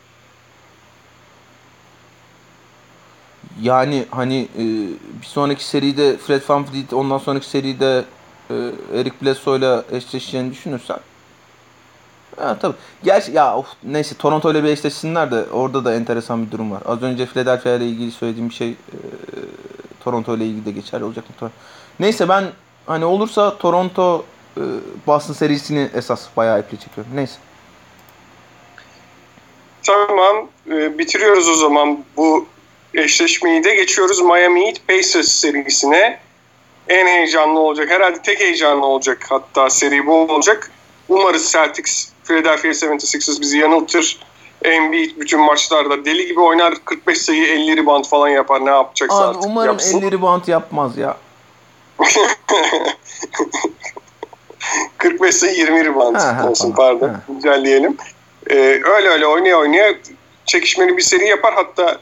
Yani hani e, bir sonraki seride Fred VanVleet, ondan sonraki seride e, Eric Bledsoe'yla eşleşeceğini düşünürsen Ha tabii. Gerçi ya of, neyse Toronto ile bir eşleşsinler de orada da enteresan bir durum var. Az önce Philadelphia ile ilgili söylediğim şey e, Toronto ile ilgili de geçerli olacak mı? Neyse ben hani olursa Toronto e, Boston serisini esas bayağı iple çekiyorum. Neyse. Tamam. E, bitiriyoruz o zaman bu eşleşmeyi de geçiyoruz Miami Heat Pacers serisine. En heyecanlı olacak. Herhalde tek heyecanlı olacak. Hatta seri bu olacak. Umarız Celtics Philadelphia 76ers bizi yanıltır. Embiid bütün maçlarda deli gibi oynar. 45 sayı 50 rebound falan yapar. Ne yapacaksa Abi artık umarım yapsın. 50 rebound yapmaz ya. [LAUGHS] 45 sayı 20 rebound Ha, ha, olsun pardon. Ha. Güncelleyelim. Ee, öyle öyle oynaya oynaya çekişmeli bir seri yapar. Hatta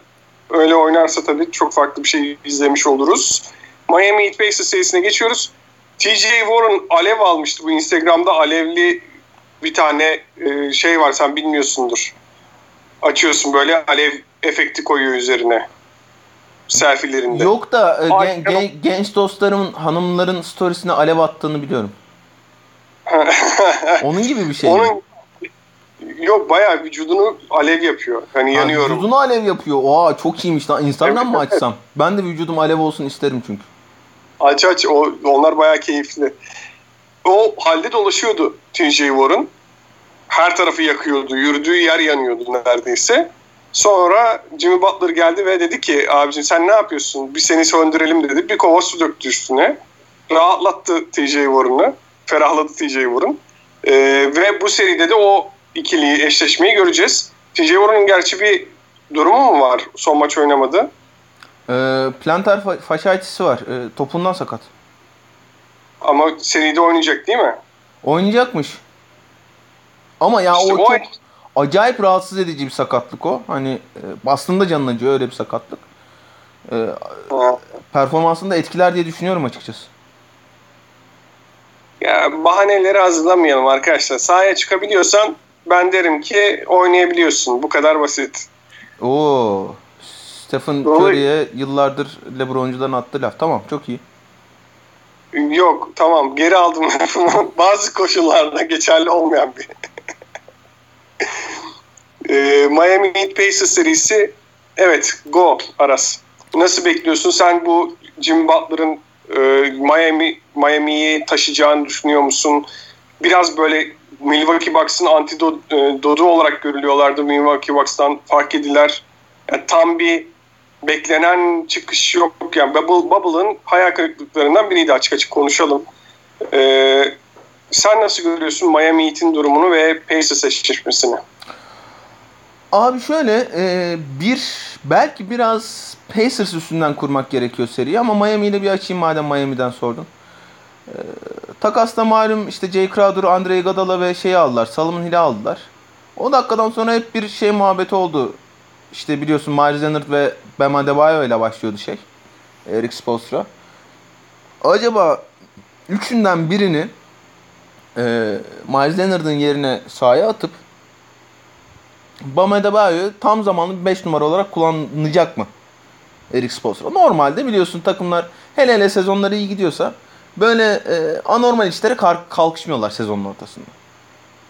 öyle oynarsa tabii çok farklı bir şey izlemiş oluruz. Miami Heat Pacers serisine geçiyoruz. TJ Warren alev almıştı bu Instagram'da alevli bir tane e, şey var sen bilmiyorsundur. Açıyorsun böyle alev efekti koyuyor üzerine. Selfie'lerinde. Yok da e, gen- gen- genç dostlarımın hanımların storiesine alev attığını biliyorum. [LAUGHS] Onun gibi bir şey. mi? Onun yok bayağı vücudunu alev yapıyor. Hani Ha, yanıyorum. Vücudunu alev yapıyor. Oha çok iyiymiş lan. Instagram mı açsam? Ben de vücudum alev olsun isterim çünkü. Aç aç o, onlar bayağı keyifli. O halde dolaşıyordu TJ Warren. Her tarafı yakıyordu. Yürüdüğü yer yanıyordu neredeyse. Sonra Jimmy Butler geldi ve dedi ki abicim sen ne yapıyorsun? Bir seni söndürelim dedi. Bir kova su döktü üstüne. Rahatlattı TJ Warren'ı. Ferahladı TJ Warren. Ee, ve bu seride de o ikiliyi, eşleşmeyi göreceğiz. TJ Warren'ın gerçi bir durumu mu var? Son maç oynamadı. Ee, plantar fa- faşaitisi var. Ee, topundan sakat. Ama seride oynayacak değil mi? Oynayacakmış. Ama ya İşte o o- çok acayip rahatsız edici bir sakatlık o. Hani e, bastığında canın acıyor öyle bir sakatlık. Ha. performansını da etkiler diye düşünüyorum açıkçası. Ya bahaneleri hazırlamayalım arkadaşlar. Sahaya çıkabiliyorsan ben derim ki oynayabiliyorsun. Bu kadar basit. Oo. Stephen. Curry'e yıllardır LeBroncuların attığı laf. Tamam çok iyi. Yok tamam geri aldım. [LAUGHS] Bazı koşullarda geçerli olmayan bir. Ee, Miami Heat Pacers serisi evet go Aras. Nasıl bekliyorsun? Sen bu Jim Butler'ın e, Miami Miami'yi taşıyacağını düşünüyor musun? Biraz böyle Milwaukee Bucks'ın antidodu olarak görülüyorlardı. Milwaukee Bucks'tan fark ediler. Yani tam bir beklenen çıkış yok. Yani Bubble, Bubble'ın hayal kırıklıklarından biriydi açık açık konuşalım. Ee, sen nasıl görüyorsun Miami Heat'in durumunu ve Pacers eşleşmesini? Abi şöyle e, bir belki biraz Pacers üstünden kurmak gerekiyor seriyi ama Miami ile bir açayım madem Miami'den sordun. E, takasla malum işte Jay Crowder, Andre Iguodala ve şeyi aldılar. Solomon Hill'i aldılar. O dakikadan sonra hep bir şey muhabbeti oldu. İşte biliyorsun Myers Leonard ve Bam Adebayo ile başlıyordu şey. Eric Spoelstra. Acaba üçünden birini e, Myers Leonard'ın yerine sahaya atıp Bam Adebayo'yu tam zamanlı 5 numara olarak kullanacak mı? Eric Spoelstra. Normalde biliyorsun takımlar hele hele sezonları iyi gidiyorsa böyle e, anormal işlere kalkışmıyorlar sezonun ortasında.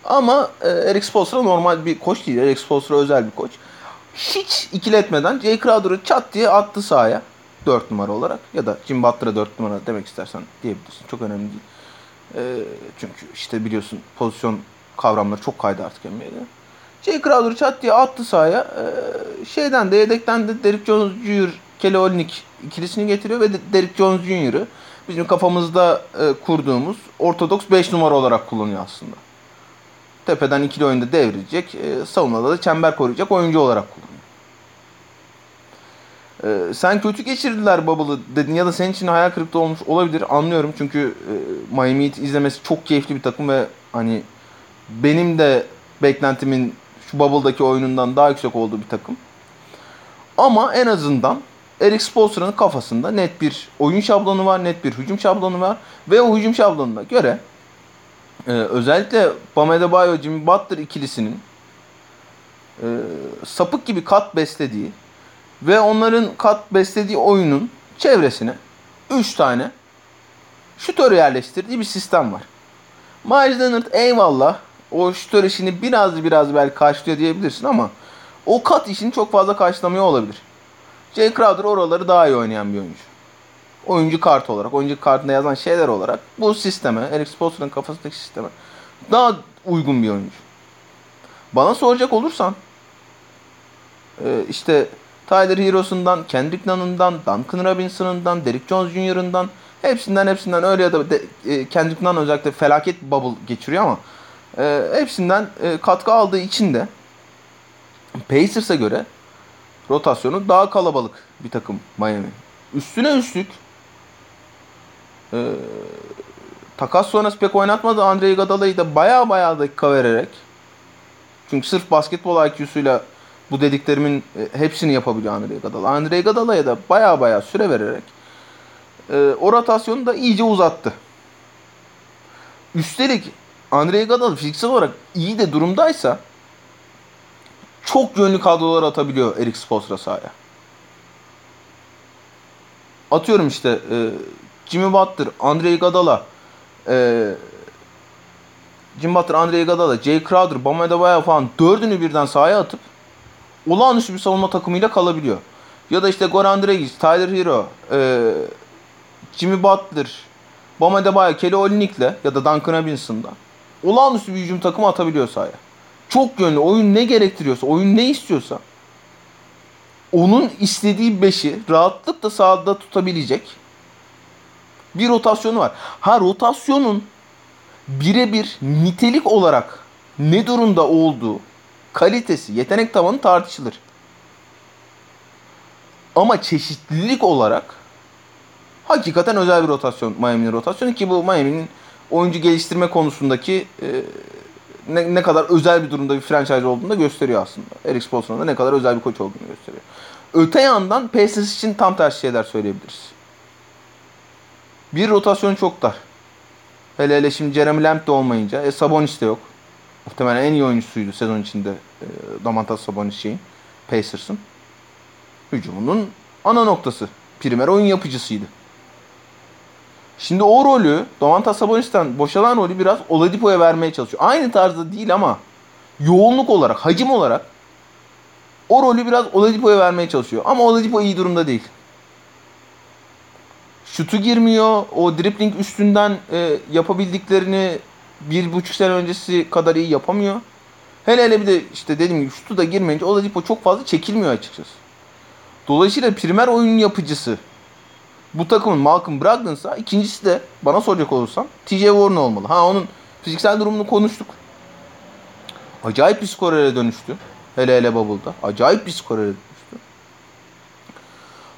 Ama e, Eric Spoelstra normal bir koç değil. Eric Spoelstra özel bir koç. Hiç ikiletmeden Jay Crowder'ı çat diye attı sahaya. 4 numara olarak ya da Jim Butler'a 4 numara demek istersen diyebilirsin. Çok önemli değil. E, çünkü işte biliyorsun pozisyon kavramları çok kaydı artık NBA'de. Jay Crowder'ı çat diye attı sahaya. Ee, şeyden de yedekten de Derrick Jones Jr. Kelly Olynyk ikilisini getiriyor ve de Derrick Jones Jr.'ı bizim kafamızda e, kurduğumuz ortodoks 5 numara olarak kullanıyor aslında. Tepeden ikili oyunda devrilecek, e, savunmada da çember koruyacak oyuncu olarak kullanıyor. Ee, sen kötü geçirdiler Bubble'ı dedin ya da senin için hayal kırıklığı olmuş olabilir anlıyorum çünkü e, Miami Heat izlemesi çok keyifli bir takım ve hani benim de beklentimin şu Bubble'daki oyunundan daha yüksek olduğu bir takım. Ama en azından Eric Spoelstra'nın kafasında net bir oyun şablonu var, net bir hücum şablonu var ve o hücum şablonuna göre e, özellikle Bam Adebayo, Jimmy Butler ikilisinin e, sapık gibi kat beslediği ve onların kat beslediği oyunun çevresine 3 tane şutör yerleştirdiği bir sistem var. Miles Leonard eyvallah. O şutör işini biraz biraz belki karşılıyor diyebilirsin ama o kat işini çok fazla karşılamıyor olabilir. Jay Crowder oraları daha iyi oynayan bir oyuncu. Oyuncu kartı olarak, oyuncu kartında yazan şeyler olarak bu sisteme, Eric Spoelstra'nın kafasındaki sisteme daha uygun bir oyuncu. Bana soracak olursan e, işte Tyler Hero'sundan, Kendrick Nunn'ından, Duncan Robinson'ından, Derrick Jones Jr.'ından hepsinden hepsinden öyle ya da de, e, Kendrick Nunn özellikle felaket bubble geçiriyor ama e, hepsinden e, katkı aldığı için de Pacers'a göre rotasyonu daha kalabalık bir takım Miami. Üstüne üstlük e, takas sonrası pek oynatmadı Andre Iguodala'yı da baya baya dakika vererek çünkü sırf basketbol IQ'suyla bu dediklerimin e, hepsini yapabiliyor Andre Iguodala. Andre Iguodala'ya da baya baya süre vererek e, o rotasyonu da iyice uzattı. Üstelik Andre Iguodala fiziksel olarak iyi de durumdaysa çok yönlü kadrolar atabiliyor Eric Spoelstra sahaya. Atıyorum işte e, Jimmy Butler, Andre Iguodala, e, Jimmy Butler, Andre Iguodala, Jay Crowder, Bam Adebayo falan dördünü birden sahaya atıp olağanüstü bir savunma takımıyla kalabiliyor. Ya da işte Goran Dragic, Tyler Hero, e, Jimmy Butler, Bam Adebayo, Kelly Olynyk'le ya da Duncan Robinson'da olağanüstü bir hücum takımı atabiliyor sahaya. Çok yönlü. Oyun ne gerektiriyorsa, oyun ne istiyorsa onun istediği beşi rahatlıkla sahada tutabilecek bir rotasyonu var. Ha rotasyonun birebir nitelik olarak ne durumda olduğu, kalitesi, yetenek tavanı tartışılır. Ama çeşitlilik olarak hakikaten özel bir rotasyon Miami'nin rotasyonu ki bu Miami'nin oyuncu geliştirme konusundaki e, ne, ne kadar özel bir durumda bir franchise olduğunu da gösteriyor aslında. Eric Spoelstra'nın da ne kadar özel bir koç olduğunu gösteriyor. Öte yandan Pacers için tam tersi şeyler söyleyebiliriz. Bir rotasyon çok dar. Hele hele şimdi Jeremy Lamb de olmayınca. E, Sabonis de yok. Muhtemelen en iyi oyuncusuydu sezon içinde e, Domantas Sabonis şeyin. Pacers'ın. Hücumunun ana noktası. Primer oyun yapıcısıydı. Şimdi o rolü Domantas Sabonis'ten boşalan rolü biraz Oladipo'ya vermeye çalışıyor. Aynı tarzda değil ama yoğunluk olarak, hacim olarak o rolü biraz Oladipo'ya vermeye çalışıyor. Ama Oladipo iyi durumda değil. Şutu girmiyor. O dribbling üstünden e, yapabildiklerini bir buçuk sene öncesi kadar iyi yapamıyor. Hele hele bir de işte dediğim gibi şutu da girmeyince Oladipo çok fazla çekilmiyor açıkçası. Dolayısıyla primer oyun yapıcısı bu takımın Malcolm Brogdon'sa ikincisi de bana soracak olursan TJ Warren olmalı. Ha onun fiziksel durumunu konuştuk. Acayip bir skorere dönüştü. Hele hele Bubble'da. Acayip bir skorere.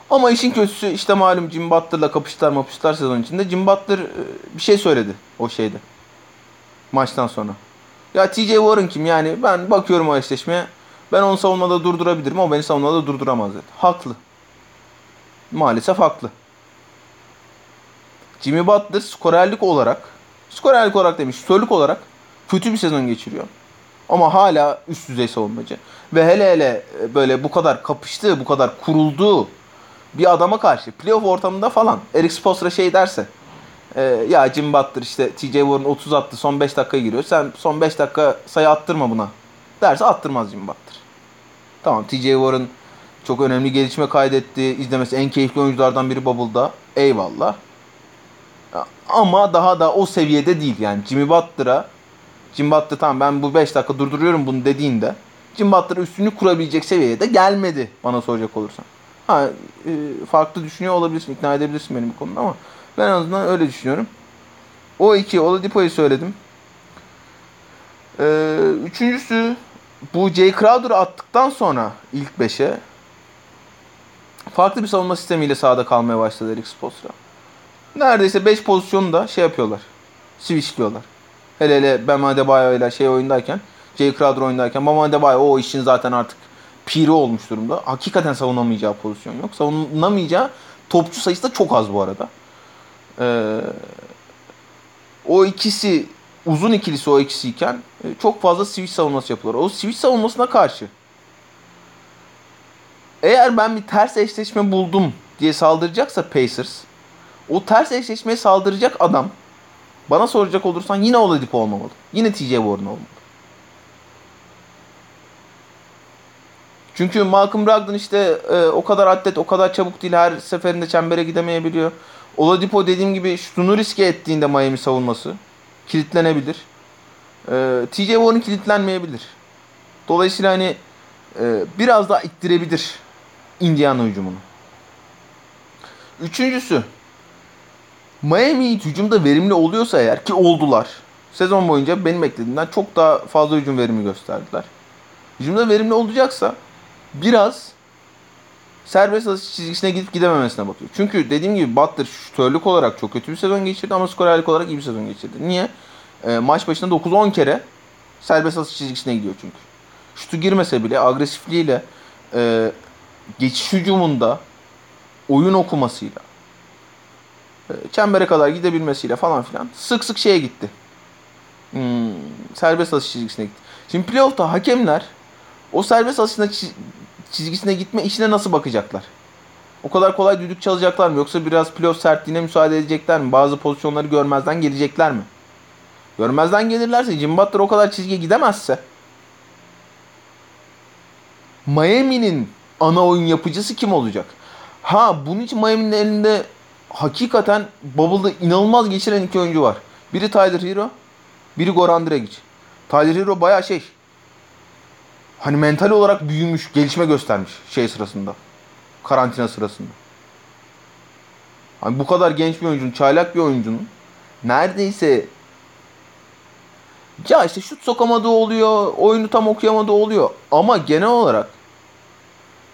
Ama işin kötüsü işte malum Jim Butler'la kapıştılar mapıştılar sezon içinde. Jim Butler e, bir şey söyledi o şeyde. Maçtan sonra. Ya TJ Warren kim yani ben bakıyorum o eşleşmeye. Ben onu savunmada durdurabilirim ama beni savunmada durduramaz dedi. Haklı. Maalesef haklı. Jimmy Butler skorerlik olarak, skorerlik olarak demiş, şutörlük olarak kötü bir sezon geçiriyor. Ama hala üst düzey savunmacı. Ve hele hele e, böyle bu kadar kapıştığı, bu kadar kurulduğu bir adama karşı playoff ortamında falan Eric Spoelstra şey derse e, ya Jim Butler işte TJ Warren 30 attı son 5 dakikaya giriyor. Sen son 5 dakika sayı attırma buna derse attırmaz Jim Butler. Tamam TJ Warren çok önemli gelişme kaydetti. İzlemesi en keyifli oyunculardan biri Bubble'da. Eyvallah. Ama daha da o seviyede değil yani. Jimmy Butler'a Jim Butler tamam ben bu 5 dakika durduruyorum bunu dediğinde Jim Butler üstünü kurabilecek seviyeye de gelmedi bana soracak olursan. Ha, e, farklı düşünüyor olabilirsin, ikna edebilirsin benim bu konuda ama ben en azından öyle düşünüyorum. O iki Oladipo'yu söyledim. Ee, üçüncüsü bu Jay Crowder'ı attıktan sonra ilk 5'e farklı bir savunma sistemiyle sahada kalmaya başladı Eric Spoelstra. Neredeyse 5 pozisyonu da şey yapıyorlar. Switchliyorlar. Hele hele Bam Adebayo ile şey oyundayken, Jay Crowder oyundayken Bam Adebayo o işin zaten artık piri olmuş durumda. Hakikaten savunamayacağı pozisyon yok. Savunamayacağı topçu sayısı da çok az bu arada. Ee, o ikisi uzun ikilisi o ikisiyken e, çok fazla switch savunması yapıyorlar. O switch savunmasına karşı eğer ben bir ters eşleşme buldum diye saldıracaksa Pacers O ters eşleşmeye saldıracak adam bana soracak olursan yine Oladipo olmamalı. Yine TJ Warren olmalı. Çünkü Malcolm Brogdon işte e, o kadar atlet, o kadar çabuk değil. Her seferinde çembere gidemeyebiliyor. Oladipo dediğim gibi şunu riske ettiğinde Miami savunması kilitlenebilir. E, TJ Warren kilitlenmeyebilir. Dolayısıyla hani e, biraz daha ittirebilir Indiana hücumunu. Üçüncüsü Miami Heat hücumda verimli oluyorsa eğer ki oldular. Sezon boyunca benim beklediğimden çok daha fazla hücum verimi gösterdiler. Hücumda verimli olacaksa biraz serbest atış çizgisine gidip gidememesine bakıyor. Çünkü dediğim gibi Butler şutörlük olarak çok kötü bir sezon geçirdi ama skorerlik olarak iyi bir sezon geçirdi. Niye? E, maç başında 9-10 kere serbest atış çizgisine gidiyor çünkü. Şutu girmese bile agresifliğiyle e, geçiş hücumunda oyun okumasıyla e, çembere kadar gidebilmesiyle falan filan sık sık şeye gitti. Hmm, serbest atış çizgisine gitti. Şimdi playoff'ta hakemler o serbest atışına çizgisine gitme işine nasıl bakacaklar? O kadar kolay düdük çalacaklar mı? Yoksa biraz playoff sertliğine müsaade edecekler mi? Bazı pozisyonları görmezden gelecekler mi? Görmezden gelirlerse Jim Butler o kadar çizgiye gidemezse Miami'nin ana oyun yapıcısı kim olacak? Ha bunun için Miami'nin elinde hakikaten Bubble'da inanılmaz geçiren iki oyuncu var. Biri Tyler Hero, biri Goran Dragic. Tyler Hero baya şey hani mental olarak büyümüş, gelişme göstermiş şey sırasında. Karantina sırasında. Hani bu kadar genç bir oyuncunun, çaylak bir oyuncunun neredeyse ya işte şut sokamadığı oluyor, oyunu tam okuyamadığı oluyor. Ama genel olarak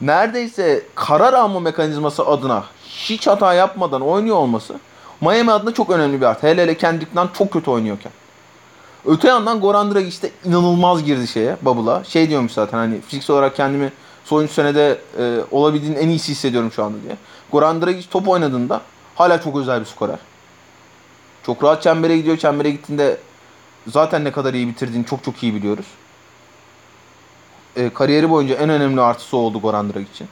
neredeyse karar alma mekanizması adına hiç hata yapmadan oynuyor olması Miami adına çok önemli bir artı. Hele hele Kendrick'ten çok kötü oynuyorken. Öte yandan Goran Dragic de inanılmaz girdi şeye, Bubble'a. Şey diyormuş zaten hani fiziksel olarak kendimi son 3 senede e, olabildiğin en iyisi hissediyorum şu anda diye. Goran Dragic top oynadığında hala çok özel bir skorer. Çok rahat çembere gidiyor. Çembere gittiğinde zaten ne kadar iyi bitirdiğini çok çok iyi biliyoruz. E, kariyeri boyunca en önemli artısı oldu Goran Dragic için.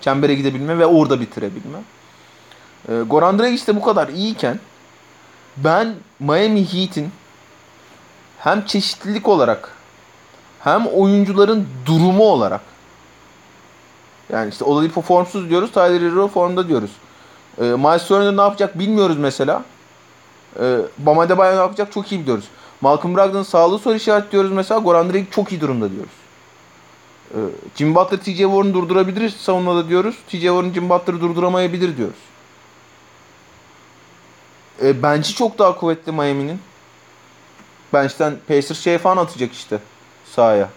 Çembere gidebilme ve orada bitirebilme. E, Goran Dragic de bu kadar iyiyken ben Miami Heat'in hem çeşitlilik olarak hem oyuncuların durumu olarak yani işte Oladipo formsuz diyoruz. Tyler Hero formda diyoruz. E, Miles Turner ne yapacak bilmiyoruz mesela. E, Bam Adebayo ne yapacak çok iyi biliyoruz. Malcolm Brogdon'ın sağlığı soru işaret diyoruz mesela. Goran Dragic çok iyi durumda diyoruz. E, Jim Butler TJ Warren'ı durdurabilir savunmada diyoruz. TJ Warren Jim Butler'ı durduramayabilir diyoruz. E, bence çok daha kuvvetli Miami'nin. Bench'ten Pacers şey falan atacak işte sahaya.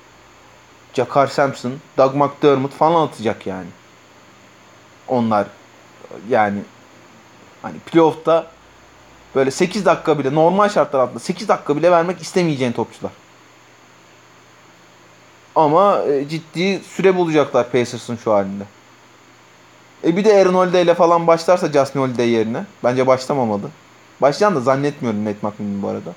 Jakar Sampson, Doug McDermott falan atacak yani. Onlar yani hani playoff'ta böyle 8 dakika bile normal şartlar altında 8 dakika bile vermek istemeyeceğin topçular. Ama e, ciddi süre bulacaklar Pacers'ın şu halinde. E bir de Aaron Holiday ile falan başlarsa Justin Holiday yerine. Bence başlamamalı. Başlayan da zannetmiyorum Nate McMillan bu arada.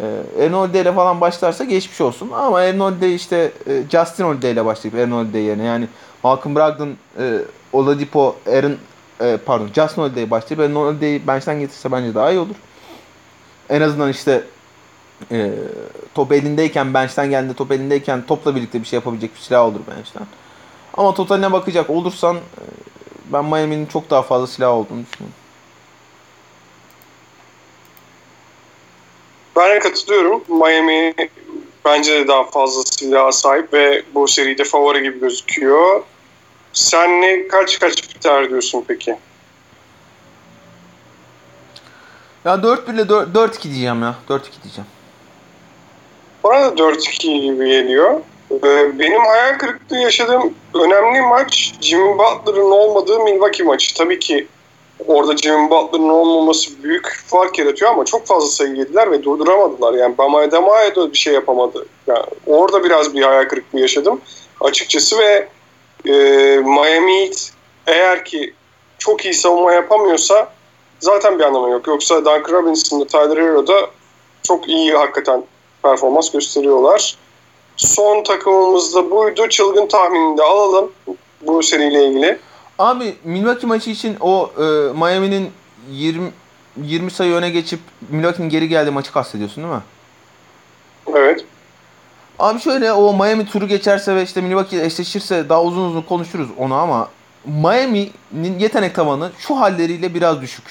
E, Aaron ile falan başlarsa geçmiş olsun. Ama Aaron işte e, Justin Holiday ile başlayıp Aaron Holiday yerine. Yani Malcolm Brogdon, e, Oladipo, Aaron e, pardon Justin Holiday'e başlayıp Aaron Holiday'i bench'ten getirse bence daha iyi olur. En azından işte e, top elindeyken bench'ten geldiğinde top elindeyken topla birlikte bir şey yapabilecek bir silah olur bench'ten. Ama totaline bakacak olursan e, ben Miami'nin çok daha fazla silah olduğunu düşünüyorum. Ben katılıyorum. Miami bence de daha fazla silaha sahip ve bu seride favori gibi gözüküyor. Sen ne kaç kaç biter diyorsun peki? Ya 4-1 ile 4-2 diyeceğim ya. 4-2 diyeceğim. Bana da 4-2 gibi geliyor. Ee, benim hayal kırıklığı yaşadığım önemli maç Jimmy Butler'ın olmadığı Milwaukee maçı. Tabii ki orada Jimmy Butler'ın olmaması büyük fark yaratıyor ama çok fazla sayı yediler ve durduramadılar. Yani Bama Adebayo da bir şey yapamadı. Yani orada biraz bir hayal kırıklığı yaşadım açıkçası ve e, Miami Heat eğer ki çok iyi savunma yapamıyorsa zaten bir anlamı yok. Yoksa Duncan Robinson'da Tyler Hero'da çok iyi hakikaten performans gösteriyorlar. Son takımımız da buydu. Çılgın tahminini de alalım bu seriyle ilgili. Abi Milwaukee maçı için o e, Miami'nin 20 20 sayı öne geçip Milwaukee'nin geri geldiği maçı kastediyorsun değil mi? Evet. Abi şöyle o Miami turu geçerse ve işte Milwaukee eşleşirse daha uzun uzun konuşuruz onu ama Miami'nin yetenek tavanı şu halleriyle biraz düşük.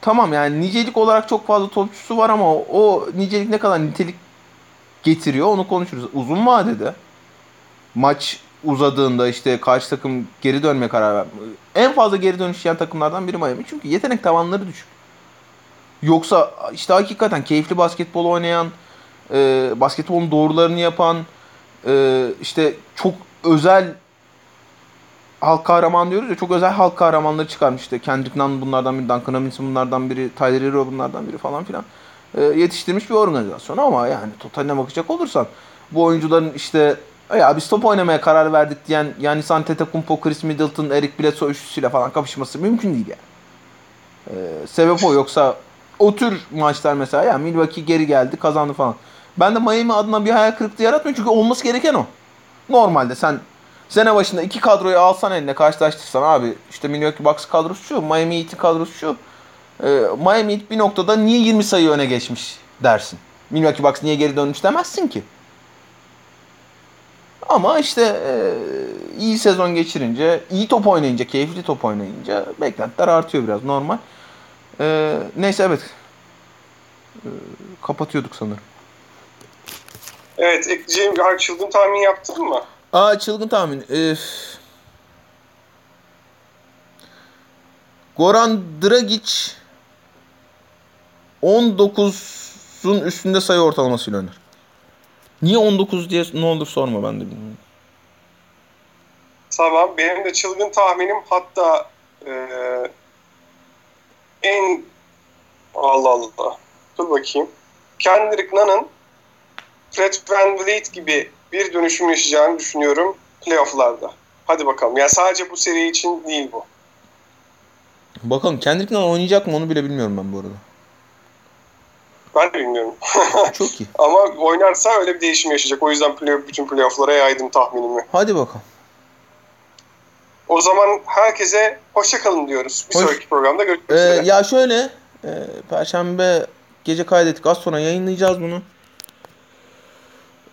Tamam yani nicelik olarak çok fazla topçusu var ama o nicelik ne kadar nitelik getiriyor onu konuşuruz. Uzun vadede maç uzadığında işte karşı takım geri dönme karar ver. En fazla geri dönüş yiyen takımlardan biri Miami. Çünkü yetenek tavanları düşük. Yoksa işte hakikaten keyifli basketbol oynayan, e, basketbolun doğrularını yapan, e, işte çok özel halk kahraman diyoruz ya çok özel halk kahramanları çıkarmış işte Kendrick Nunn bunlardan biri, Duncan Robinson bunlardan biri, Tyler Hero bunlardan biri falan filan e, yetiştirmiş bir organizasyon ama yani totaline bakacak olursan bu oyuncuların işte ya biz top oynamaya karar verdik diyen yani Antetokounmpo, Chris Middleton, Eric Bledsoe üçlüsüyle falan kapışması mümkün değil yani. E, sebep o yoksa o tür maçlar mesela ya Milwaukee geri geldi kazandı falan. Ben de Miami adına bir hayal kırıklığı yaratmıyor çünkü olması gereken o. Normalde sen sene başında iki kadroyu alsan eline karşılaştırsan abi işte Milwaukee Bucks kadrosu şu, Miami Heat'in kadrosu şu. Ee, Miami Heat bir noktada niye 20 sayı öne geçmiş dersin. Milwaukee Bucks niye geri dönmüş demezsin ki. Ama işte e, iyi sezon geçirince, iyi top oynayınca, keyifli top oynayınca beklentiler artıyor biraz normal. E, neyse evet. E, kapatıyorduk sanırım. Evet, ekleyeceğim bir çılgın tahmin yaptın mı? Aa çılgın tahmin. Ee, Goran Dragic 19'un üstünde sayı ortalamasıyla oynar. Niye 19 diye ne olur sorma ben de bilmiyorum. Tamam. Benim de çılgın tahminim hatta e, en Allah Allah. Dur bakayım. Kendrick Nunn'ın Fred Van Vliet gibi bir dönüşüm yaşayacağını düşünüyorum playofflarda. Hadi bakalım. Yani sadece bu seri için değil bu. Bakalım Kendrick Nunn oynayacak mı onu bile bilmiyorum ben bu arada. Ben de bilmiyorum. [LAUGHS] Çok iyi. Ama oynarsa öyle bir değişim yaşayacak. O yüzden play, bütün playofflara yaydım tahminimi. Hadi bakalım. O zaman herkese hoşçakalın diyoruz. Bir Hoş- sonraki programda görüşmek Ee, üzere. ya şöyle e, Perşembe gece kaydettik. Az sonra yayınlayacağız bunu.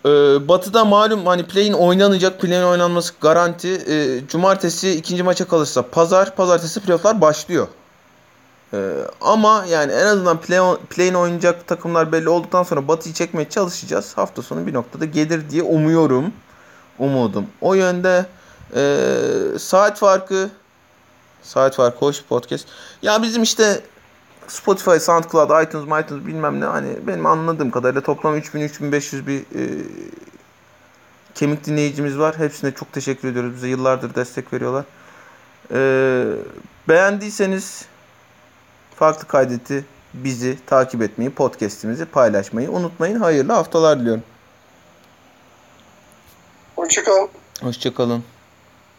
Ee, batı'da malum hani play'in oynanacak. Play'in oynanması garanti. Ee, cumartesi ikinci maça kalırsa pazar. Pazartesi playoff'lar başlıyor. Ee, ama yani en azından play, play'in oynayacak takımlar belli olduktan sonra Batı'yı çekmeye çalışacağız. Hafta sonu bir noktada gelir diye umuyorum. Umudum. O yönde ee, saat farkı Saat farkı hoş bir podcast. Ya bizim işte Spotify, SoundCloud, iTunes, iTunes bilmem ne hani benim anladığım kadarıyla toplam 3000-3500 bir e, kemik dinleyicimiz var. Hepsine çok teşekkür ediyoruz. Bize yıllardır destek veriyorlar. E, beğendiyseniz farklı kaydeti bizi takip etmeyi, podcast'imizi paylaşmayı unutmayın. Hayırlı haftalar diliyorum. Hoşçakalın. Hoşçakalın.